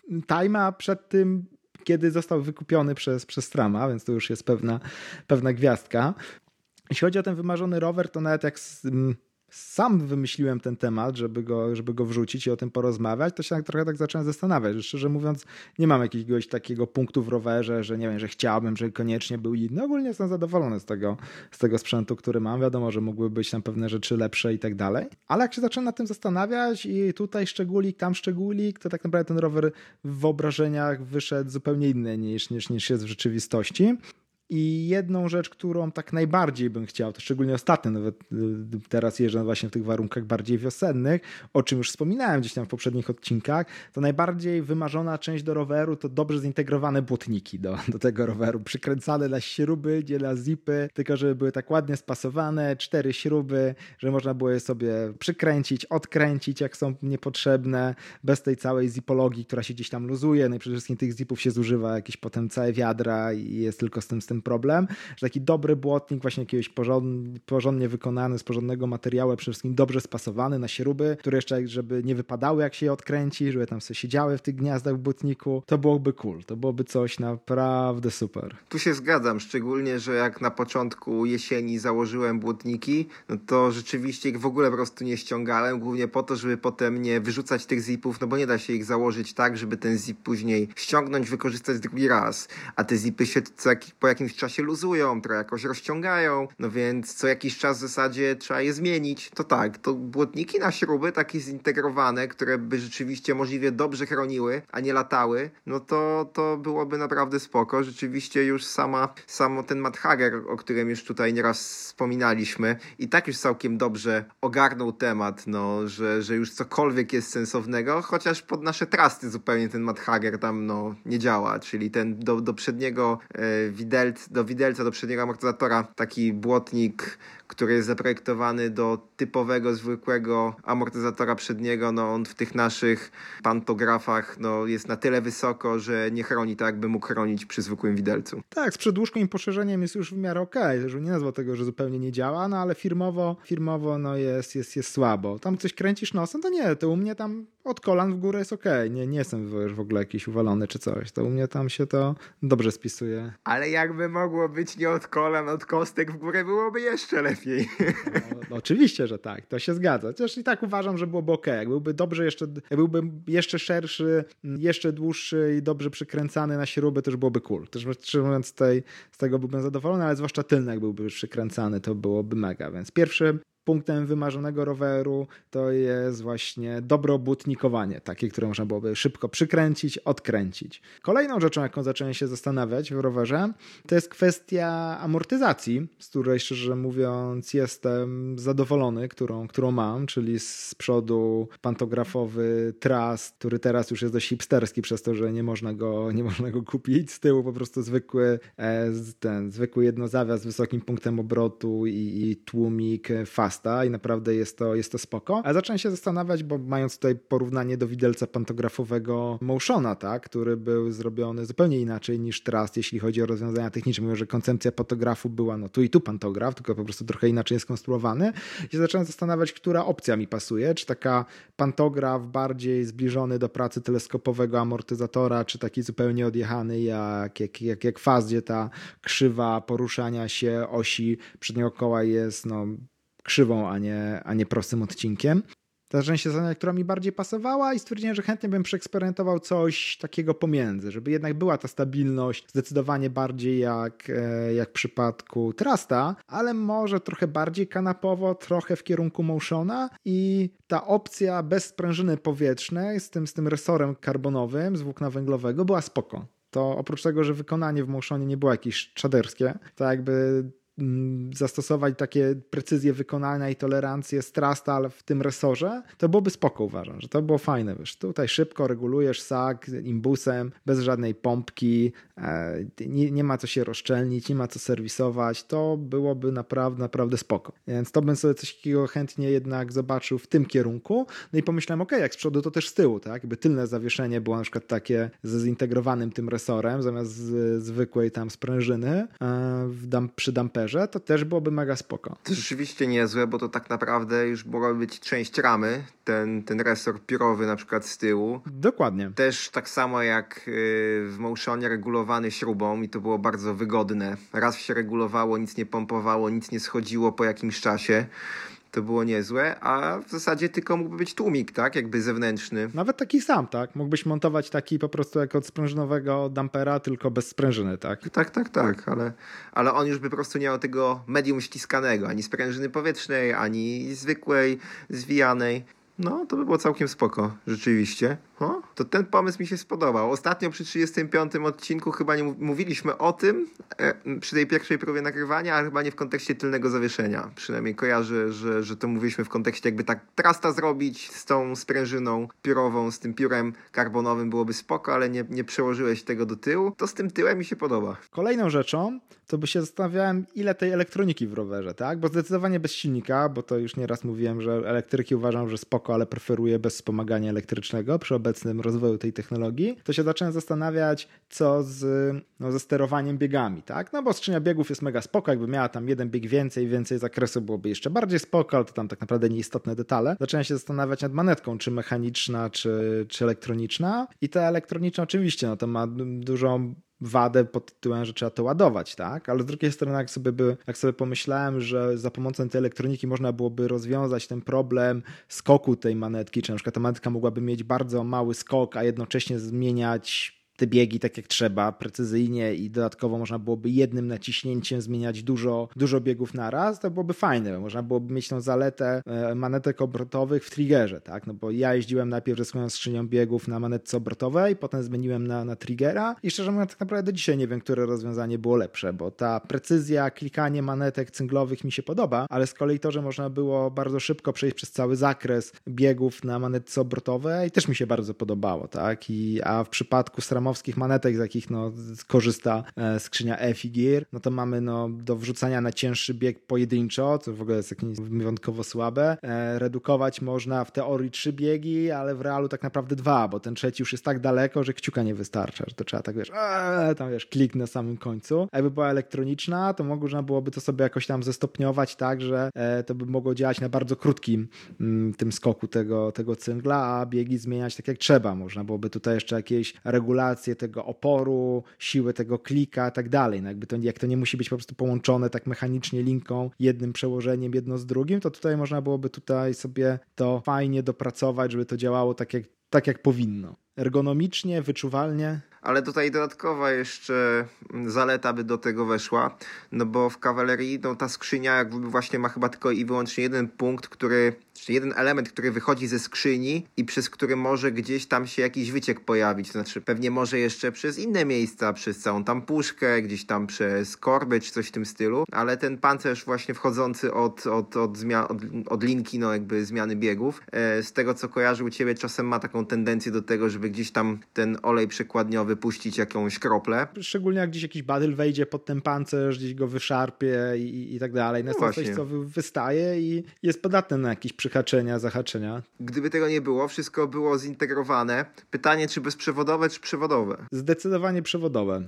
Time'a przed tym, kiedy został wykupiony przez, przez Trama, więc to już jest pewna, pewna gwiazdka. Jeśli chodzi o ten wymarzony rower, to nawet jak sam wymyśliłem ten temat, żeby go, żeby go wrzucić i o tym porozmawiać, to się tak, trochę tak zacząłem zastanawiać. Że szczerze mówiąc, nie mam jakiegoś takiego punktu w rowerze, że nie wiem, że chciałbym, żeby koniecznie był inny. Ogólnie jestem zadowolony z tego, z tego sprzętu, który mam. Wiadomo, że mogły być tam pewne rzeczy lepsze i tak dalej. Ale jak się zacząłem nad tym zastanawiać i tutaj szczególik, tam szczególik, to tak naprawdę ten rower w wyobrażeniach wyszedł zupełnie inny niż, niż, niż jest w rzeczywistości. I jedną rzecz, którą tak najbardziej bym chciał, to szczególnie ostatnio, nawet y, teraz jeżdżę właśnie w tych warunkach bardziej wiosennych, o czym już wspominałem gdzieś tam w poprzednich odcinkach, to najbardziej wymarzona część do roweru to dobrze zintegrowane błotniki do, do tego roweru, przykręcane na śruby, nie zipy, tylko żeby były tak ładnie spasowane, cztery śruby, że można było je sobie przykręcić, odkręcić, jak są niepotrzebne, bez tej całej zipologii, która się gdzieś tam luzuje, no i przede wszystkim tych zipów się zużywa jakieś potem całe wiadra i jest tylko z tym, z tym ten problem, że taki dobry błotnik, właśnie jakiegoś porządnie, porządnie wykonany, z porządnego materiału, przede wszystkim dobrze spasowany na śruby, które jeszcze, żeby nie wypadały jak się je odkręci, żeby tam sobie siedziały w tych gniazdach w błotniku, to byłoby cool, to byłoby coś naprawdę super. Tu się zgadzam, szczególnie, że jak na początku jesieni założyłem błotniki, no to rzeczywiście ich w ogóle po prostu nie ściągałem, głównie po to, żeby potem nie wyrzucać tych zipów, no bo nie da się ich założyć tak, żeby ten zip później ściągnąć, wykorzystać drugi raz, a te zipy się po jakimś jakimś czasie luzują, trochę jakoś rozciągają, no więc co jakiś czas w zasadzie trzeba je zmienić. To tak, to błotniki na śruby takie zintegrowane, które by rzeczywiście możliwie dobrze chroniły, a nie latały, no to, to byłoby naprawdę spoko. Rzeczywiście już sama, samo ten Matt Hager, o którym już tutaj nieraz wspominaliśmy, i tak już całkiem dobrze ogarnął temat, no, że, że już cokolwiek jest sensownego, chociaż pod nasze trasty zupełnie ten Matt Hager tam no, nie działa, czyli ten do, do przedniego e, widelca do widelca, do przedniego amortyzatora taki błotnik, który jest zaprojektowany do typowego, zwykłego amortyzatora przedniego. No on w tych naszych pantografach no, jest na tyle wysoko, że nie chroni tak, jakby mógł chronić przy zwykłym widelcu. Tak, z przedłużką i poszerzeniem jest już w miarę okej, okay. że nie nazwał tego, że zupełnie nie działa, no ale firmowo, firmowo no jest, jest, jest słabo. Tam coś kręcisz nosem, to nie, to u mnie tam od kolan w górę jest ok. Nie, nie jestem w ogóle jakiś uwalony czy coś. To u mnie tam się to dobrze spisuje. Ale jakby mogło być nie od kolan, od kostek w górę byłoby jeszcze lepiej. No, no, oczywiście, że tak. To się zgadza. Chociaż i tak uważam, że byłoby ok. Jak byłby dobrze jeszcze, byłby jeszcze szerszy, jeszcze dłuższy i dobrze przykręcany na śruby, już byłoby cool. Też mówiąc, tej, z tego byłbym zadowolony, ale zwłaszcza tylny, jak byłby przykręcany, to byłoby mega. Więc pierwszy punktem wymarzonego roweru to jest właśnie dobrobutnikowanie, takie, które można byłoby szybko przykręcić, odkręcić. Kolejną rzeczą, jaką zacząłem się zastanawiać w rowerze, to jest kwestia amortyzacji, z której szczerze mówiąc jestem zadowolony, którą, którą mam, czyli z przodu pantografowy Trust, który teraz już jest dość hipsterski przez to, że nie można go, nie można go kupić. Z tyłu po prostu zwykły, e, ten, zwykły jednozawias z wysokim punktem obrotu i, i tłumik fast i naprawdę jest to, jest to spoko. Ale zacząłem się zastanawiać, bo mając tutaj porównanie do widelca pantografowego Motiona, tak, który był zrobiony zupełnie inaczej niż Trust, jeśli chodzi o rozwiązania techniczne. Mówię, że koncepcja pantografu była no tu i tu pantograf, tylko po prostu trochę inaczej jest konstruowany. I zacząłem zastanawiać, która opcja mi pasuje, czy taka pantograf bardziej zbliżony do pracy teleskopowego amortyzatora, czy taki zupełnie odjechany jak, jak, jak, jak faz, gdzie ta krzywa poruszania się osi przedniego koła jest no, krzywą, a nie, a nie prostym odcinkiem. Zacząłem się zastanawiać, która mi bardziej pasowała i stwierdziłem, że chętnie bym przeeksperymentował coś takiego pomiędzy, żeby jednak była ta stabilność zdecydowanie bardziej jak, e, jak w przypadku Trasta, ale może trochę bardziej kanapowo, trochę w kierunku Motiona i ta opcja bez sprężyny powietrznej z tym, z tym resorem karbonowym z włókna węglowego była spoko. To oprócz tego, że wykonanie w Motionie nie było jakieś czaderskie, to jakby zastosować takie precyzje wykonania i tolerancję Strastal w tym resorze, to byłoby spoko uważam, że to było fajne. Wiesz, tutaj szybko regulujesz sak imbusem, bez żadnej pompki, e, nie, nie ma co się rozszczelnić, nie ma co serwisować, to byłoby naprawdę, naprawdę spoko. Więc to bym sobie coś takiego chętnie jednak zobaczył w tym kierunku. No i pomyślałem, ok, jak z przodu, to też z tyłu, tak? Jakby tylne zawieszenie było na przykład takie ze zintegrowanym tym resorem, zamiast z, zwykłej tam sprężyny e, w przy damperze, to też byłoby mega spoko. To rzeczywiście niezłe, bo to tak naprawdę już mogłaby być część ramy, ten, ten resor piórowy na przykład z tyłu. Dokładnie. Też tak samo jak y, w Motionie regulowany śrubą i to było bardzo wygodne. Raz się regulowało, nic nie pompowało, nic nie schodziło po jakimś czasie to było niezłe, a w zasadzie tylko mógłby być tłumik, tak, jakby zewnętrzny. Nawet taki sam, tak? Mógłbyś montować taki po prostu jak od sprężynowego dampera, tylko bez sprężyny, tak? Tak, tak, tak, ale, ale on już by po prostu nie miał tego medium ściskanego, ani sprężyny powietrznej, ani zwykłej, zwijanej. No, to by było całkiem spoko, rzeczywiście. O, to ten pomysł mi się spodobał. Ostatnio przy 35 odcinku chyba nie mówiliśmy o tym, e, przy tej pierwszej próbie nagrywania, ale chyba nie w kontekście tylnego zawieszenia. Przynajmniej kojarzę, że, że to mówiliśmy w kontekście jakby tak trasta zrobić z tą sprężyną piórową, z tym piórem karbonowym byłoby spoko, ale nie, nie przełożyłeś tego do tyłu. To z tym tyłem mi się podoba. Kolejną rzeczą, to by się zastanawiałem, ile tej elektroniki w rowerze, tak? Bo zdecydowanie bez silnika, bo to już nieraz mówiłem, że elektryki uważam, że spoko, ale preferuję bez wspomagania elektrycznego przy obecnym rozwoju tej technologii, to się zacząłem zastanawiać, co z, no, ze sterowaniem biegami, tak? No bo skrzynia biegów jest mega spoko, jakby miała tam jeden bieg więcej, więcej zakresu byłoby jeszcze bardziej spoko, ale to tam tak naprawdę nieistotne detale. Zacząłem się zastanawiać nad manetką, czy mechaniczna, czy, czy elektroniczna i ta elektroniczna oczywiście, no to ma dużą wadę pod tytułem, że trzeba to ładować, tak? Ale z drugiej strony, jak sobie, by, jak sobie pomyślałem, że za pomocą tej elektroniki można byłoby rozwiązać ten problem skoku tej manetki, czy na przykład ta manetka mogłaby mieć bardzo mały skok, a jednocześnie zmieniać te biegi tak jak trzeba, precyzyjnie i dodatkowo można byłoby jednym naciśnięciem zmieniać dużo, dużo biegów naraz, to byłoby fajne. Można byłoby mieć tą zaletę e, manetek obrotowych w triggerze, tak? No bo ja jeździłem najpierw ze skrzynią biegów na manetce obrotowej, potem zmieniłem na, na triggera i szczerze mówiąc tak naprawdę do dzisiaj nie wiem, które rozwiązanie było lepsze, bo ta precyzja, klikanie manetek cynglowych mi się podoba, ale z kolei to, że można było bardzo szybko przejść przez cały zakres biegów na manetce obrotowej też mi się bardzo podobało, tak? I, a w przypadku SRAM ramowskich manetek, z jakich no, korzysta e, skrzynia e-figure, no to mamy no, do wrzucania na cięższy bieg pojedynczo, co w ogóle jest jakieś wyjątkowo słabe. E, redukować można w teorii trzy biegi, ale w realu tak naprawdę dwa, bo ten trzeci już jest tak daleko, że kciuka nie wystarcza, że to trzeba tak wiesz, ee, tam wiesz, klik na samym końcu. A jakby była elektroniczna, to można byłoby to sobie jakoś tam zestopniować tak, że e, to by mogło działać na bardzo krótkim mm, tym skoku tego, tego cyngla, a biegi zmieniać tak jak trzeba. Można byłoby tutaj jeszcze jakieś regulacje tego oporu, siły tego klika i tak dalej. No jakby to, jak to nie musi być po prostu połączone tak mechanicznie linką, jednym przełożeniem, jedno z drugim, to tutaj można byłoby tutaj sobie to fajnie dopracować, żeby to działało tak jak, tak jak powinno. Ergonomicznie, wyczuwalnie. Ale tutaj dodatkowa jeszcze zaleta by do tego weszła, no bo w kawalerii no, ta skrzynia jakby właśnie ma chyba tylko i wyłącznie jeden punkt, który, czy jeden element, który wychodzi ze skrzyni i przez który może gdzieś tam się jakiś wyciek pojawić, to znaczy pewnie może jeszcze przez inne miejsca, przez całą tam puszkę, gdzieś tam przez korbę czy coś w tym stylu, ale ten pancerz właśnie wchodzący od, od, od, zmian, od, od linki, no jakby zmiany biegów, e, z tego co kojarzy u ciebie czasem ma taką tendencję do tego, żeby gdzieś tam ten olej przekładniowy wypuścić jakąś kroplę. Szczególnie jak gdzieś jakiś badyl wejdzie pod ten pancerz, gdzieś go wyszarpie i, i tak dalej. No, no coś, co wystaje i jest podatne na jakieś przyhaczenia, zahaczenia. Gdyby tego nie było, wszystko było zintegrowane. Pytanie, czy bezprzewodowe, czy przewodowe? Zdecydowanie przewodowe.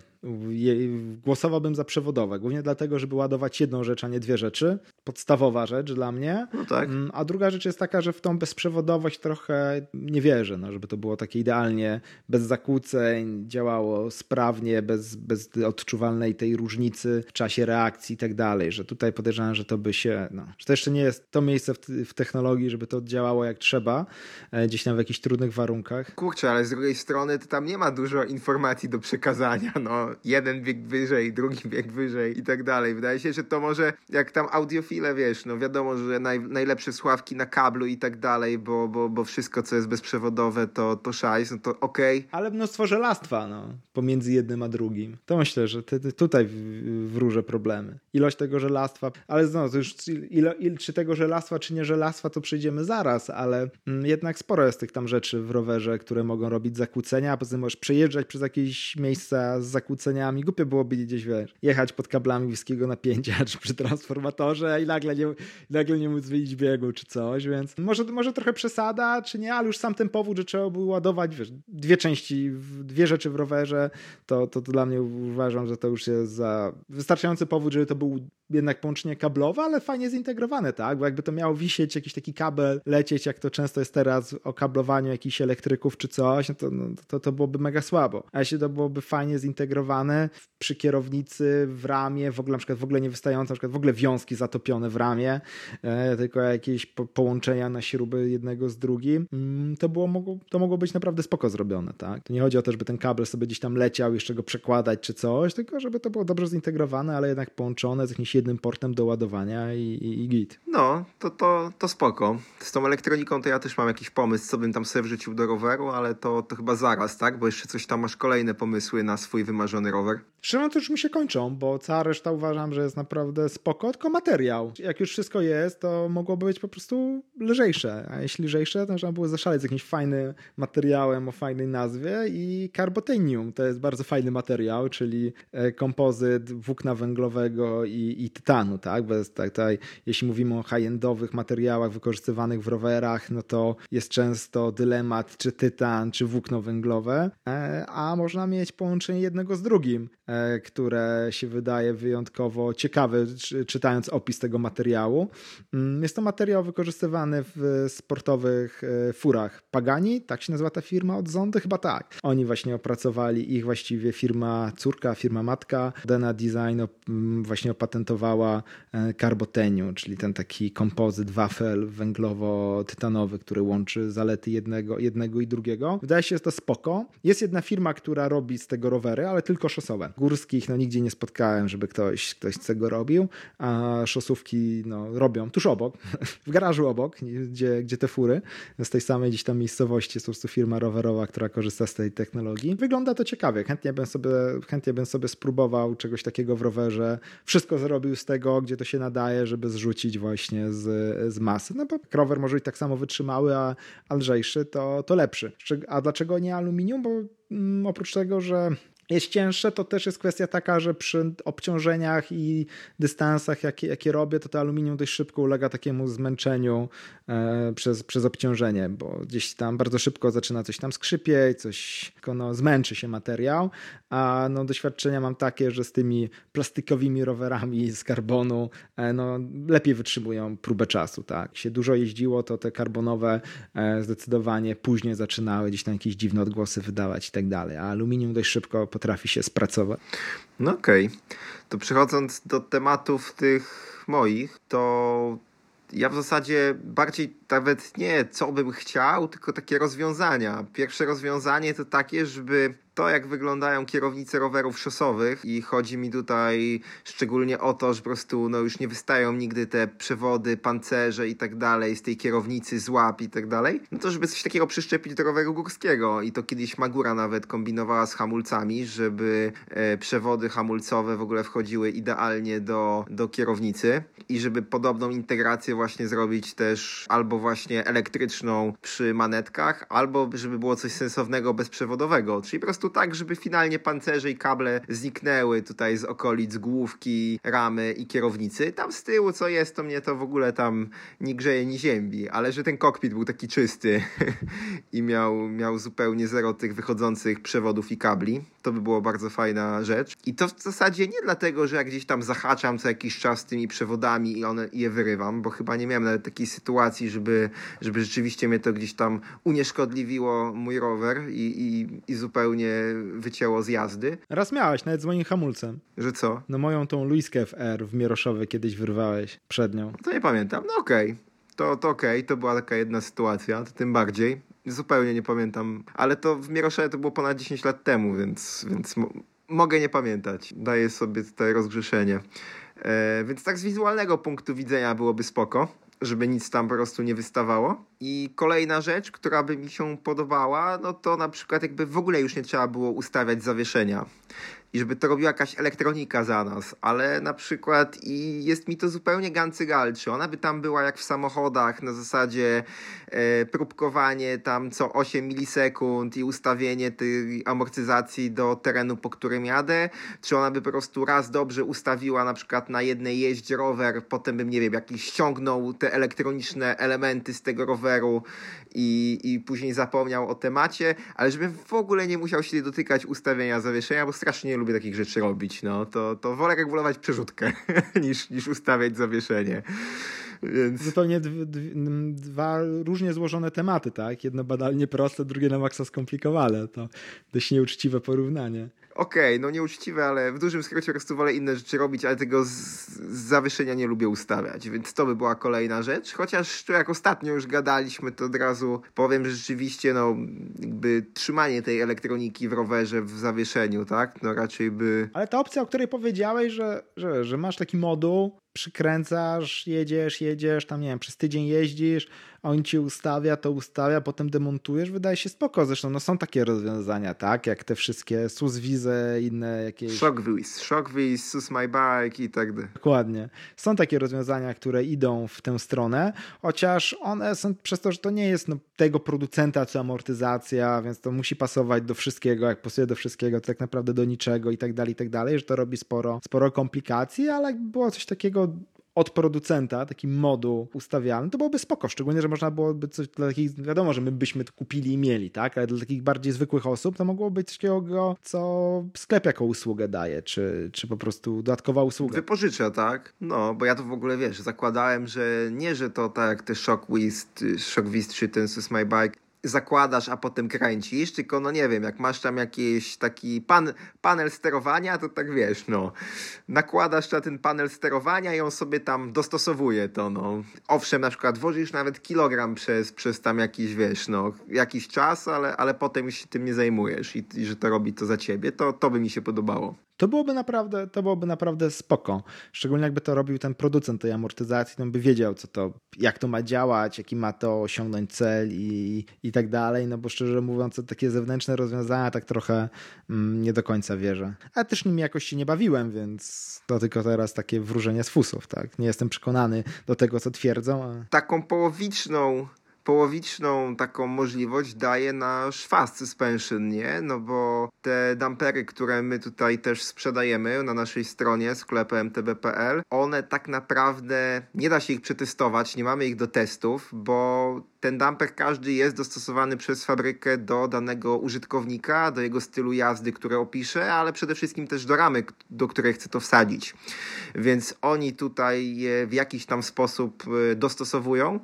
Głosowałbym za przewodowe, głównie dlatego, żeby ładować jedną rzecz, a nie dwie rzeczy. Podstawowa rzecz dla mnie. No tak. Mm, a druga rzecz jest taka, że w tą bezprzewodowość trochę nie wierzę, no, żeby to było takie idealnie, bez zakłóceń, działało sprawnie, bez, bez odczuwalnej tej różnicy w czasie reakcji i tak dalej, że tutaj podejrzewam, że to by się, no, że to jeszcze nie jest to miejsce w, w technologii, żeby to działało jak trzeba, e, gdzieś tam w jakichś trudnych warunkach. Kurczę, ale z drugiej strony to tam nie ma dużo informacji do przekazania, no jeden bieg wyżej, drugi bieg wyżej i tak dalej. Wydaje się, że to może jak tam audiofile, wiesz, no wiadomo, że naj, najlepsze sławki na kablu i tak dalej, bo, bo, bo wszystko, co jest bezprzewodowe, to, to szajs, no to okej. Okay. Ale mnóstwo żelastwa, no, pomiędzy jednym a drugim. To myślę, że ty, ty tutaj wróżę problemy. Ilość tego żelastwa, ale znowu, to już ilo, il, czy tego żelastwa, czy nie żelastwa, to przyjdziemy zaraz, ale mm, jednak sporo jest tych tam rzeczy w rowerze, które mogą robić zakłócenia, a poza tym możesz przejeżdżać przez jakieś miejsca z zakłóceniami. Głupio byłoby gdzieś, wiesz, jechać pod kablami wysokiego napięcia, <laughs> czy przy transformatorze i nagle nie, nagle nie móc wyjść biegu, czy coś, więc może, może trochę przesada, czy nie, ale już sam ten powód, że trzeba było ładować, wiesz, dwie części, dwie rzeczy w rowerze, to, to, to dla mnie uważam, że to już jest za wystarczający powód, żeby to był jednak połączenie kablowe, ale fajnie zintegrowane, tak? Bo jakby to miało wisieć, jakiś taki kabel, lecieć, jak to często jest teraz o kablowaniu jakichś elektryków czy coś, no to, no, to, to byłoby mega słabo. A jeśli to byłoby fajnie zintegrowane przy kierownicy, w ramie, w ogóle na przykład w ogóle nie wystające, na przykład w ogóle wiązki zatopione w ramie, e, tylko jakieś po, połączenia na śruby jednego z drugim, mm, to, było, mogło, to mogło być naprawdę spoko zrobione, tak? To nie chodzi o to, żeby ten kabel sobie gdzieś tam leciał, jeszcze go przekładać czy coś, tylko żeby to było dobrze zintegrowane, ale jednak połączone z jakimś jednym portem do ładowania i, i, i git. No, to, to, to spoko. Z tą elektroniką to ja też mam jakiś pomysł, co bym tam sobie wrzucił do roweru, ale to, to chyba zaraz, tak? Bo jeszcze coś tam masz kolejne pomysły na swój wymarzony rower. Szczerze to już mi się kończą, bo cała reszta uważam, że jest naprawdę spoko, tylko materiał. Jak już wszystko jest, to mogłoby być po prostu lżejsze, a jeśli lżejsze, to można było zaszaleć z jakimś fajnym materiałem o fajnej nazwie i carbotenium to jest bardzo fajny materiał, czyli e, kompozyt włókna węglowego i, i tytanu, tak? Bez, tak tutaj, jeśli mówimy o high-endowych materiałach wykorzystywanych w rowerach, no to jest często dylemat, czy tytan, czy włókno węglowe, e, a można mieć połączenie jednego z drugim. E, które się wydaje wyjątkowo ciekawe, czytając opis tego materiału. Mm, jest to materiał wykorzystywany w sportowych furach Pagani, tak się nazywa ta firma od Zondy? Chyba tak. Oni właśnie opracowali, ich właściwie firma córka, firma matka, Dena Design właśnie opatentowała e, Carboteniu, czyli ten taki kompozyt wafel węglowo-tytanowy, który łączy zalety jednego, jednego i drugiego. Wydaje się, że to spoko. Jest jedna firma, która robi z tego rowery, ale tylko szosowe górskich no nigdzie nie spotkałem, żeby ktoś, ktoś z tego robił, a szosówki no, robią tuż obok, <laughs> w garażu obok, gdzie, gdzie te fury, z tej samej gdzieś tam miejscowości jest po prostu firma rowerowa, która korzysta z tej technologii. Wygląda to ciekawie, chętnie bym sobie, chętnie bym sobie spróbował czegoś takiego w rowerze, wszystko zrobił z tego, gdzie to się nadaje, żeby zrzucić właśnie z, z masy, no bo rower może być tak samo wytrzymały, a, a lżejszy, to, to lepszy. A dlaczego nie aluminium? Bo mm, oprócz tego, że jest cięższe, to też jest kwestia taka, że przy obciążeniach i dystansach, jakie, jakie robię, to to aluminium dość szybko ulega takiemu zmęczeniu e, przez, przez obciążenie, bo gdzieś tam bardzo szybko zaczyna coś tam skrzypieć, coś no, zmęczy się materiał, a no, doświadczenia mam takie, że z tymi plastikowymi rowerami z karbonu e, no, lepiej wytrzymują próbę czasu. Tak? Jak się dużo jeździło, to te karbonowe e, zdecydowanie później zaczynały gdzieś tam jakieś dziwne odgłosy wydawać i tak dalej, a aluminium dość szybko potrafi się spracować. No okej. Okay. To przechodząc do tematów tych moich, to ja w zasadzie bardziej nawet nie co bym chciał, tylko takie rozwiązania. Pierwsze rozwiązanie to takie, żeby to, jak wyglądają kierownice rowerów szosowych i chodzi mi tutaj szczególnie o to, że po prostu no, już nie wystają nigdy te przewody, pancerze i tak dalej z tej kierownicy, z łap i tak dalej, no to żeby coś takiego przyczepić do roweru górskiego. I to kiedyś Magura nawet kombinowała z hamulcami, żeby e, przewody hamulcowe w ogóle wchodziły idealnie do, do kierownicy. I żeby podobną integrację właśnie zrobić też albo właśnie elektryczną przy manetkach, albo żeby było coś sensownego bezprzewodowego, czyli po prostu prostu tak, żeby finalnie pancerze i kable zniknęły tutaj z okolic główki, ramy i kierownicy. Tam z tyłu co jest, to mnie to w ogóle tam nie grzeje, nie ziębi, ale że ten kokpit był taki czysty <laughs> i miał, miał zupełnie zero tych wychodzących przewodów i kabli, to by było bardzo fajna rzecz. I to w zasadzie nie dlatego, że ja gdzieś tam zahaczam co jakiś czas tymi przewodami i one je wyrywam, bo chyba nie miałem nawet takiej sytuacji, żeby, żeby rzeczywiście mnie to gdzieś tam unieszkodliwiło mój rower i, i, i zupełnie wycięło z jazdy. Raz miałeś, nawet z moim hamulcem. Że co? No moją tą Luiskę FR w Mieroszowie kiedyś wyrwałeś przed nią. To nie pamiętam, no okej. Okay. To, to okej, okay. to była taka jedna sytuacja, to tym bardziej. Zupełnie nie pamiętam, ale to w Mieroszowie to było ponad 10 lat temu, więc, więc mogę nie pamiętać. Daję sobie tutaj rozgrzeszenie. E, więc tak z wizualnego punktu widzenia byłoby spoko, żeby nic tam po prostu nie wystawało. I kolejna rzecz, która by mi się podobała, no to na przykład jakby w ogóle już nie trzeba było ustawiać zawieszenia i żeby to robiła jakaś elektronika za nas, ale na przykład i jest mi to zupełnie gancygal, czy ona by tam była jak w samochodach na zasadzie e, próbkowanie tam co 8 milisekund i ustawienie tej amortyzacji do terenu, po którym jadę, czy ona by po prostu raz dobrze ustawiła na przykład na jednej jeździe rower, potem bym, nie wiem, jakiś ściągnął te elektroniczne elementy z tego roweru i, i później zapomniał o temacie, ale żebym w ogóle nie musiał się dotykać ustawienia zawieszenia, bo strasznie nie lubię takich rzeczy robić, no to, to wolę regulować przerzutkę <laughs> niż, niż ustawiać zawieszenie. Więc... Zupełnie dwa różnie złożone tematy, tak? Jedno badalnie proste, drugie na maksa skomplikowane. To dość nieuczciwe porównanie okej, okay, no nieuczciwe, ale w dużym skrócie po prostu wolę inne rzeczy robić, ale tego z, z zawieszenia nie lubię ustawiać, więc to by była kolejna rzecz. Chociaż tu jak ostatnio już gadaliśmy, to od razu powiem, że rzeczywiście no jakby trzymanie tej elektroniki w rowerze w zawieszeniu, tak? No raczej by... Ale ta opcja, o której powiedziałeś, że, że, że masz taki moduł, przykręcasz, jedziesz, jedziesz, tam nie wiem, przez tydzień jeździsz, on ci ustawia, to ustawia, potem demontujesz, wydaje się spoko. Zresztą no, są takie rozwiązania, tak? Jak te wszystkie SUSWizy, inne jakieś... Shockwiz, Shockwiz, SUS My Bike i tak dalej. Dokładnie. Są takie rozwiązania, które idą w tę stronę, chociaż one są przez to, że to nie jest no, tego producenta czy amortyzacja, więc to musi pasować do wszystkiego, jak pasuje do wszystkiego, to tak naprawdę do niczego i tak dalej, i tak dalej, że to robi sporo, sporo komplikacji, ale jakby było coś takiego od producenta, taki moduł ustawialny, to byłoby spoko, szczególnie, że można byłoby coś dla takich, wiadomo, że my byśmy to kupili i mieli, tak, ale dla takich bardziej zwykłych osób to mogłoby być coś takiego, co sklep jako usługę daje, czy, czy po prostu dodatkowa usługa. Wypożycza, tak? No, bo ja to w ogóle, wiesz, zakładałem, że nie, że to tak jak te Shockwiz, Shockwiz czy ten Sus My Bike, zakładasz, a potem kręcisz, tylko no nie wiem, jak masz tam jakiś taki pan, panel sterowania, to tak wiesz, no, nakładasz na ten panel sterowania i on sobie tam dostosowuje to, no. Owszem, na przykład wożysz nawet kilogram przez, przez tam jakiś, wiesz, no, jakiś czas, ale, ale potem już się tym nie zajmujesz i, i że to robi to za ciebie, to, to by mi się podobało. To byłoby naprawdę, to byłoby naprawdę spoko. Szczególnie jakby to robił ten producent tej amortyzacji, to by wiedział, co to, jak to ma działać, jaki ma to osiągnąć cel i, i tak dalej. No bo szczerze mówiąc, takie zewnętrzne rozwiązania tak trochę mm, nie do końca wierzę. A też nimi jakoś się nie bawiłem, więc to tylko teraz takie wróżenie z fusów, tak? Nie jestem przekonany do tego, co twierdzą. A... Taką połowiczną połowiczną taką możliwość daje nasz fast suspension, nie? No bo te dampery, które my tutaj też sprzedajemy na naszej stronie sklepem mtb.pl, one tak naprawdę nie da się ich przetestować, nie mamy ich do testów, bo ten damper każdy jest dostosowany przez fabrykę do danego użytkownika, do jego stylu jazdy, które opisze, ale przede wszystkim też do ramy, do której chce to wsadzić. Więc oni tutaj je w jakiś tam sposób e, dostosowują.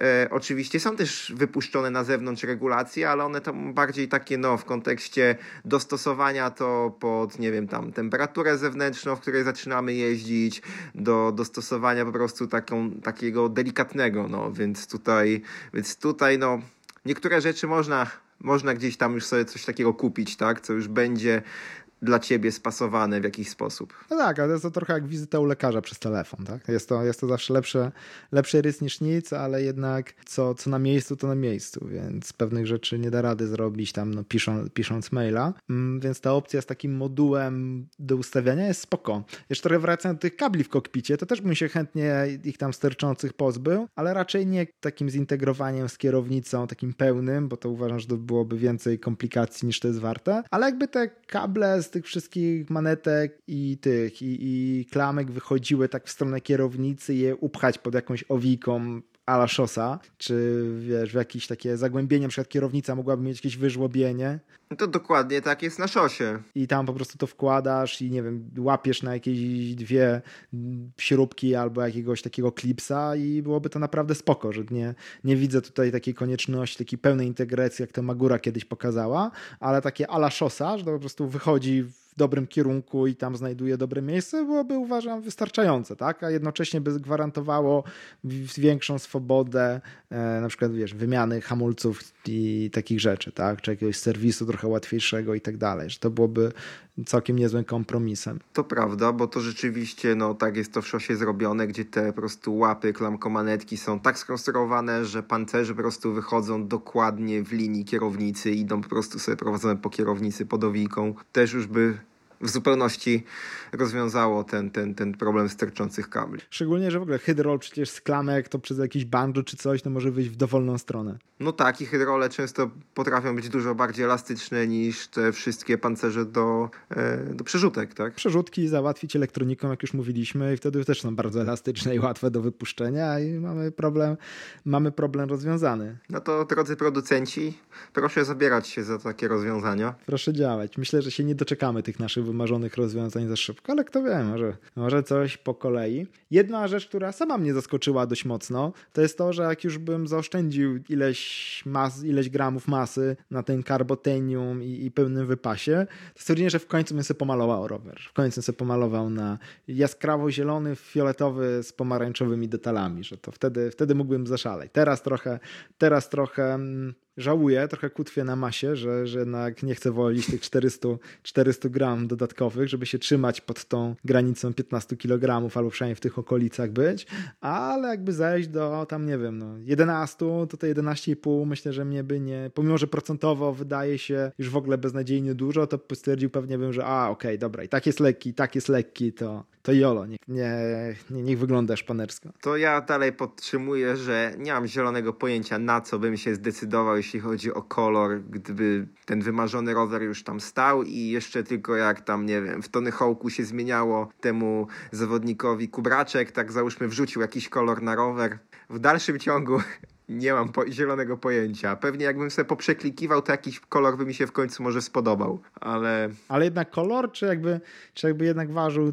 E, oczywiście są też wypuszczone na zewnątrz regulacje, ale one tam bardziej takie no, w kontekście dostosowania to pod, nie wiem, tam temperaturę zewnętrzną, w której zaczynamy jeździć, do dostosowania po prostu taką, takiego delikatnego, no, więc tutaj, więc tutaj no, niektóre rzeczy można można gdzieś tam już sobie coś takiego kupić, tak? Co już będzie dla ciebie spasowane w jakiś sposób. No tak, ale jest to trochę jak wizyta u lekarza przez telefon. Tak? Jest, to, jest to zawsze lepsze, lepszy rys niż nic, ale jednak co, co na miejscu, to na miejscu, więc pewnych rzeczy nie da rady zrobić tam no, pisząc, pisząc maila. Mm, więc ta opcja z takim modułem do ustawiania jest spoko. Jeszcze trochę wracając do tych kabli w kokpicie, to też bym się chętnie ich tam sterczących pozbył, ale raczej nie takim zintegrowaniem z kierownicą, takim pełnym, bo to uważam, że to byłoby więcej komplikacji niż to jest warte, ale jakby te kable z tych wszystkich manetek i tych i, i klamek wychodziły tak w stronę kierownicy je upchać pod jakąś owiką ala szosa, czy wiesz, w jakieś takie zagłębienie, na przykład kierownica mogłaby mieć jakieś wyżłobienie. No to dokładnie tak jest na szosie. I tam po prostu to wkładasz i nie wiem, łapiesz na jakieś dwie śrubki albo jakiegoś takiego klipsa i byłoby to naprawdę spoko, że nie, nie widzę tutaj takiej konieczności, takiej pełnej integracji, jak to Magura kiedyś pokazała, ale takie ala szosa, że to po prostu wychodzi dobrym kierunku i tam znajduje dobre miejsce, byłoby uważam wystarczające, tak? A jednocześnie by gwarantowało większą swobodę, e, na przykład wiesz, wymiany hamulców i takich rzeczy, tak? Czy jakiegoś serwisu trochę łatwiejszego i tak dalej, że to byłoby całkiem niezłym kompromisem. To prawda, bo to rzeczywiście, no tak jest to w szosie zrobione, gdzie te po prostu łapy, klamkomanetki są tak skonstruowane, że pancerze po prostu wychodzą dokładnie w linii kierownicy, idą po prostu sobie prowadzone po kierownicy pod owiką. Też już by w zupełności rozwiązało ten, ten, ten problem sterczących kabli. Szczególnie, że w ogóle hydrol przecież z klamek to przez jakiś banjo czy coś to może wyjść w dowolną stronę. No tak, i hydrole często potrafią być dużo bardziej elastyczne niż te wszystkie pancerze do, e, do przerzutek, tak? Przerzutki załatwić elektroniką, jak już mówiliśmy, i wtedy też są bardzo elastyczne i łatwe do wypuszczenia i mamy problem, mamy problem rozwiązany. No to drodzy producenci, proszę zabierać się za takie rozwiązania. Proszę działać. Myślę, że się nie doczekamy tych naszych wymarzonych rozwiązań za szybko, ale kto wie, może, może coś po kolei. Jedna rzecz, która sama mnie zaskoczyła dość mocno, to jest to, że jak już bym zaoszczędził ileś, mas, ileś gramów masy na ten karbotenium i, i pełnym wypasie, to stwierdziłem, że w końcu bym sobie pomalował rower. W końcu sobie pomalował na jaskrawo zielony, fioletowy z pomarańczowymi detalami, że to wtedy, wtedy mógłbym zaszaleć. Teraz trochę, teraz trochę mm, żałuję, trochę kutwię na masie, że, że jednak nie chcę wolić tych 400, 400 gram dodatkowych, żeby się trzymać pod tą granicą 15 kg albo przynajmniej w tych okolicach być, ale jakby zejść do tam, nie wiem, no 11, to te 11,5 myślę, że mnie by nie, pomimo, że procentowo wydaje się już w ogóle beznadziejnie dużo, to stwierdził pewnie bym, że a, okej, okay, dobra, i tak jest lekki, i tak jest lekki, to, to jolo, niech, nie, nie, niech wygląda szpanersko. To ja dalej podtrzymuję, że nie mam zielonego pojęcia, na co bym się zdecydował, jeśli chodzi o kolor, gdyby ten wymarzony rower już tam stał i jeszcze tylko jak tam, nie wiem, w Tony Hawku się zmieniało temu zawodnikowi kubraczek, tak załóżmy wrzucił jakiś kolor na rower. W dalszym ciągu <laughs> nie mam po zielonego pojęcia. Pewnie jakbym sobie poprzeklikiwał, to jakiś kolor by mi się w końcu może spodobał, ale... Ale jednak kolor, czy jakby, czy jakby jednak ważył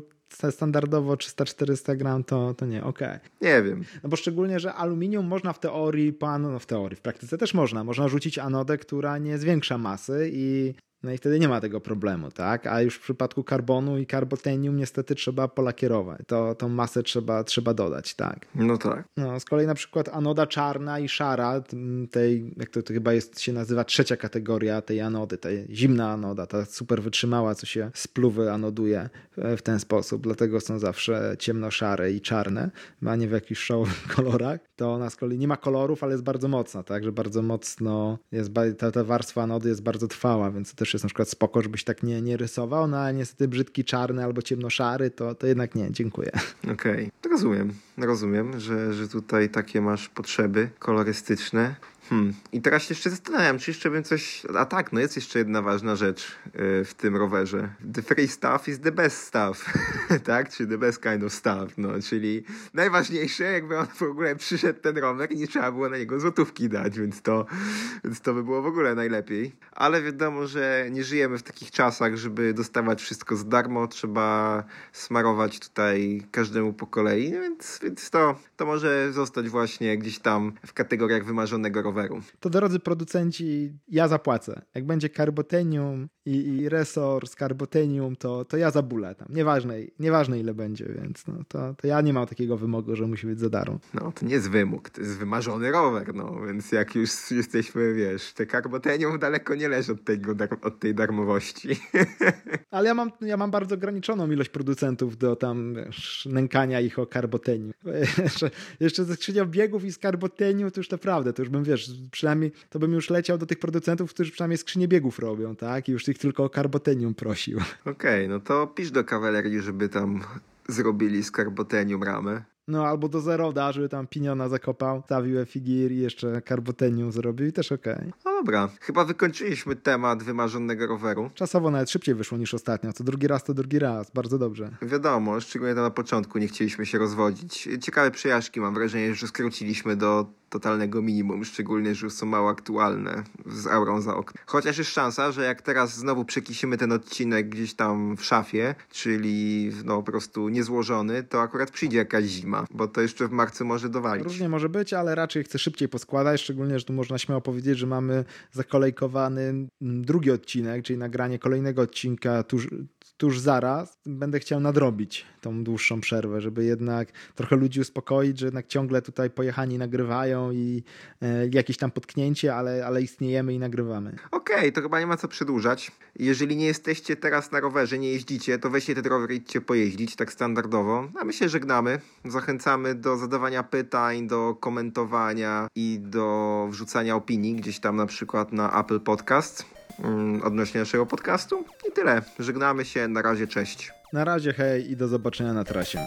standardowo 300-400 gram, to, to nie, okej. Okay. Nie wiem. No bo szczególnie, że aluminium można w teorii, po, no w teorii, w praktyce też można. Można rzucić anodę, która nie zwiększa masy i no i wtedy nie ma tego problemu, tak? A już w przypadku karbonu i karbotenium niestety trzeba polakierować. To, tą masę trzeba, trzeba dodać, tak? No tak. No, z kolei na przykład anoda czarna i szara, tej, jak to, to chyba jest, się nazywa trzecia kategoria tej anody, ta zimna anoda, ta super wytrzymała, co się spluwy anoduje w ten sposób, dlatego są zawsze ciemno-szare i czarne, a nie w jakichś showowych <laughs> kolorach. To ona z kolei nie ma kolorów, ale jest bardzo mocna, tak? Że bardzo mocno jest, ta, ta warstwa anody jest bardzo trwała, więc to też też jest na przykład spoko, żebyś tak nie, nie rysował, no ale niestety brzydki czarny albo ciemnoszary, to, to jednak nie, dziękuję. <laughs> Okej, okay. rozumiem, rozumiem, że, że tutaj takie masz potrzeby kolorystyczne. Hmm. I teraz się jeszcze zastanawiam, czy jeszcze bym coś. A tak, no jest jeszcze jedna ważna rzecz yy, w tym rowerze. The free stuff is the best stuff. <laughs> tak? Czy the best kind of stuff. No, czyli najważniejsze, jakby on w ogóle przyszedł ten rower i nie trzeba było na niego złotówki dać, więc to, więc to by było w ogóle najlepiej. Ale wiadomo, że nie żyjemy w takich czasach, żeby dostawać wszystko za darmo. Trzeba smarować tutaj każdemu po kolei, więc, więc to, to może zostać właśnie gdzieś tam w kategoriach wymarzonego roweru roweru. To drodzy producenci, ja zapłacę. Jak będzie Carbotenium i, i Resor z Carbotenium, to, to ja zabulę tam. Nieważne, nieważne ile będzie, więc no, to, to ja nie mam takiego wymogu, że musi być za darmo. No, to nie jest wymóg, to jest wymarzony rower, no, więc jak już jesteśmy, wiesz, te Carbotenium daleko nie leży od, tego, od tej darmowości. <laughs> Ale ja mam, ja mam bardzo ograniczoną ilość producentów do tam, wiesz, nękania ich o Carbotenium. <laughs> Jeszcze, ze skrzynią biegów i z Carbotenium to już naprawdę, to już bym, wiesz, przynajmniej to bym już leciał do tych producentów, którzy przynajmniej skrzynie biegów robią, tak? I już ich tylko o karbotenium prosił. Okej, okay, no to pisz do kawalerii, żeby tam zrobili z karbotenium ramę. No albo do Zeroda, żeby tam piniona zakopał, stawił efigir i jeszcze karbotenium zrobił i też okej. Okay. No dobra, chyba wykończyliśmy temat wymarzonego roweru. Czasowo nawet szybciej wyszło niż ostatnio. Co drugi raz to drugi raz, bardzo dobrze. Wiadomo, szczególnie to na początku nie chcieliśmy się rozwodzić. Ciekawe przejażdżki, mam wrażenie, że skróciliśmy do totalnego minimum, szczególnie, że już są mało aktualne z aurą za oknem. Chociaż jest szansa, że jak teraz znowu przekisimy ten odcinek gdzieś tam w szafie, czyli no po prostu niezłożony, to akurat przyjdzie jakaś zima bo to jeszcze w marcu może dowalić. Różnie może być, ale raczej chcę szybciej poskładać, szczególnie, że tu można śmiało powiedzieć, że mamy zakolejkowany mm, drugi odcinek, czyli nagranie kolejnego odcinka tuż, tuż zaraz. Będę chciał nadrobić tą dłuższą przerwę, żeby jednak trochę ludzi uspokoić, że jednak ciągle tutaj pojechani nagrywają i e, jakieś tam potknięcie, ale, ale istniejemy i nagrywamy. Okej, okay, to chyba nie ma co przedłużać. Jeżeli nie jesteście teraz na rowerze, nie jeździcie, to weźcie ten rower i idźcie pojeździć, tak standardowo. A my się żegnamy. Zachęcamy do zadawania pytań, do komentowania i do wrzucania opinii gdzieś tam na przykład na Apple Podcast mm, odnośnie naszego podcastu. I tyle. Żegnamy się. Na razie, cześć. Na razie, hej i do zobaczenia na trasie.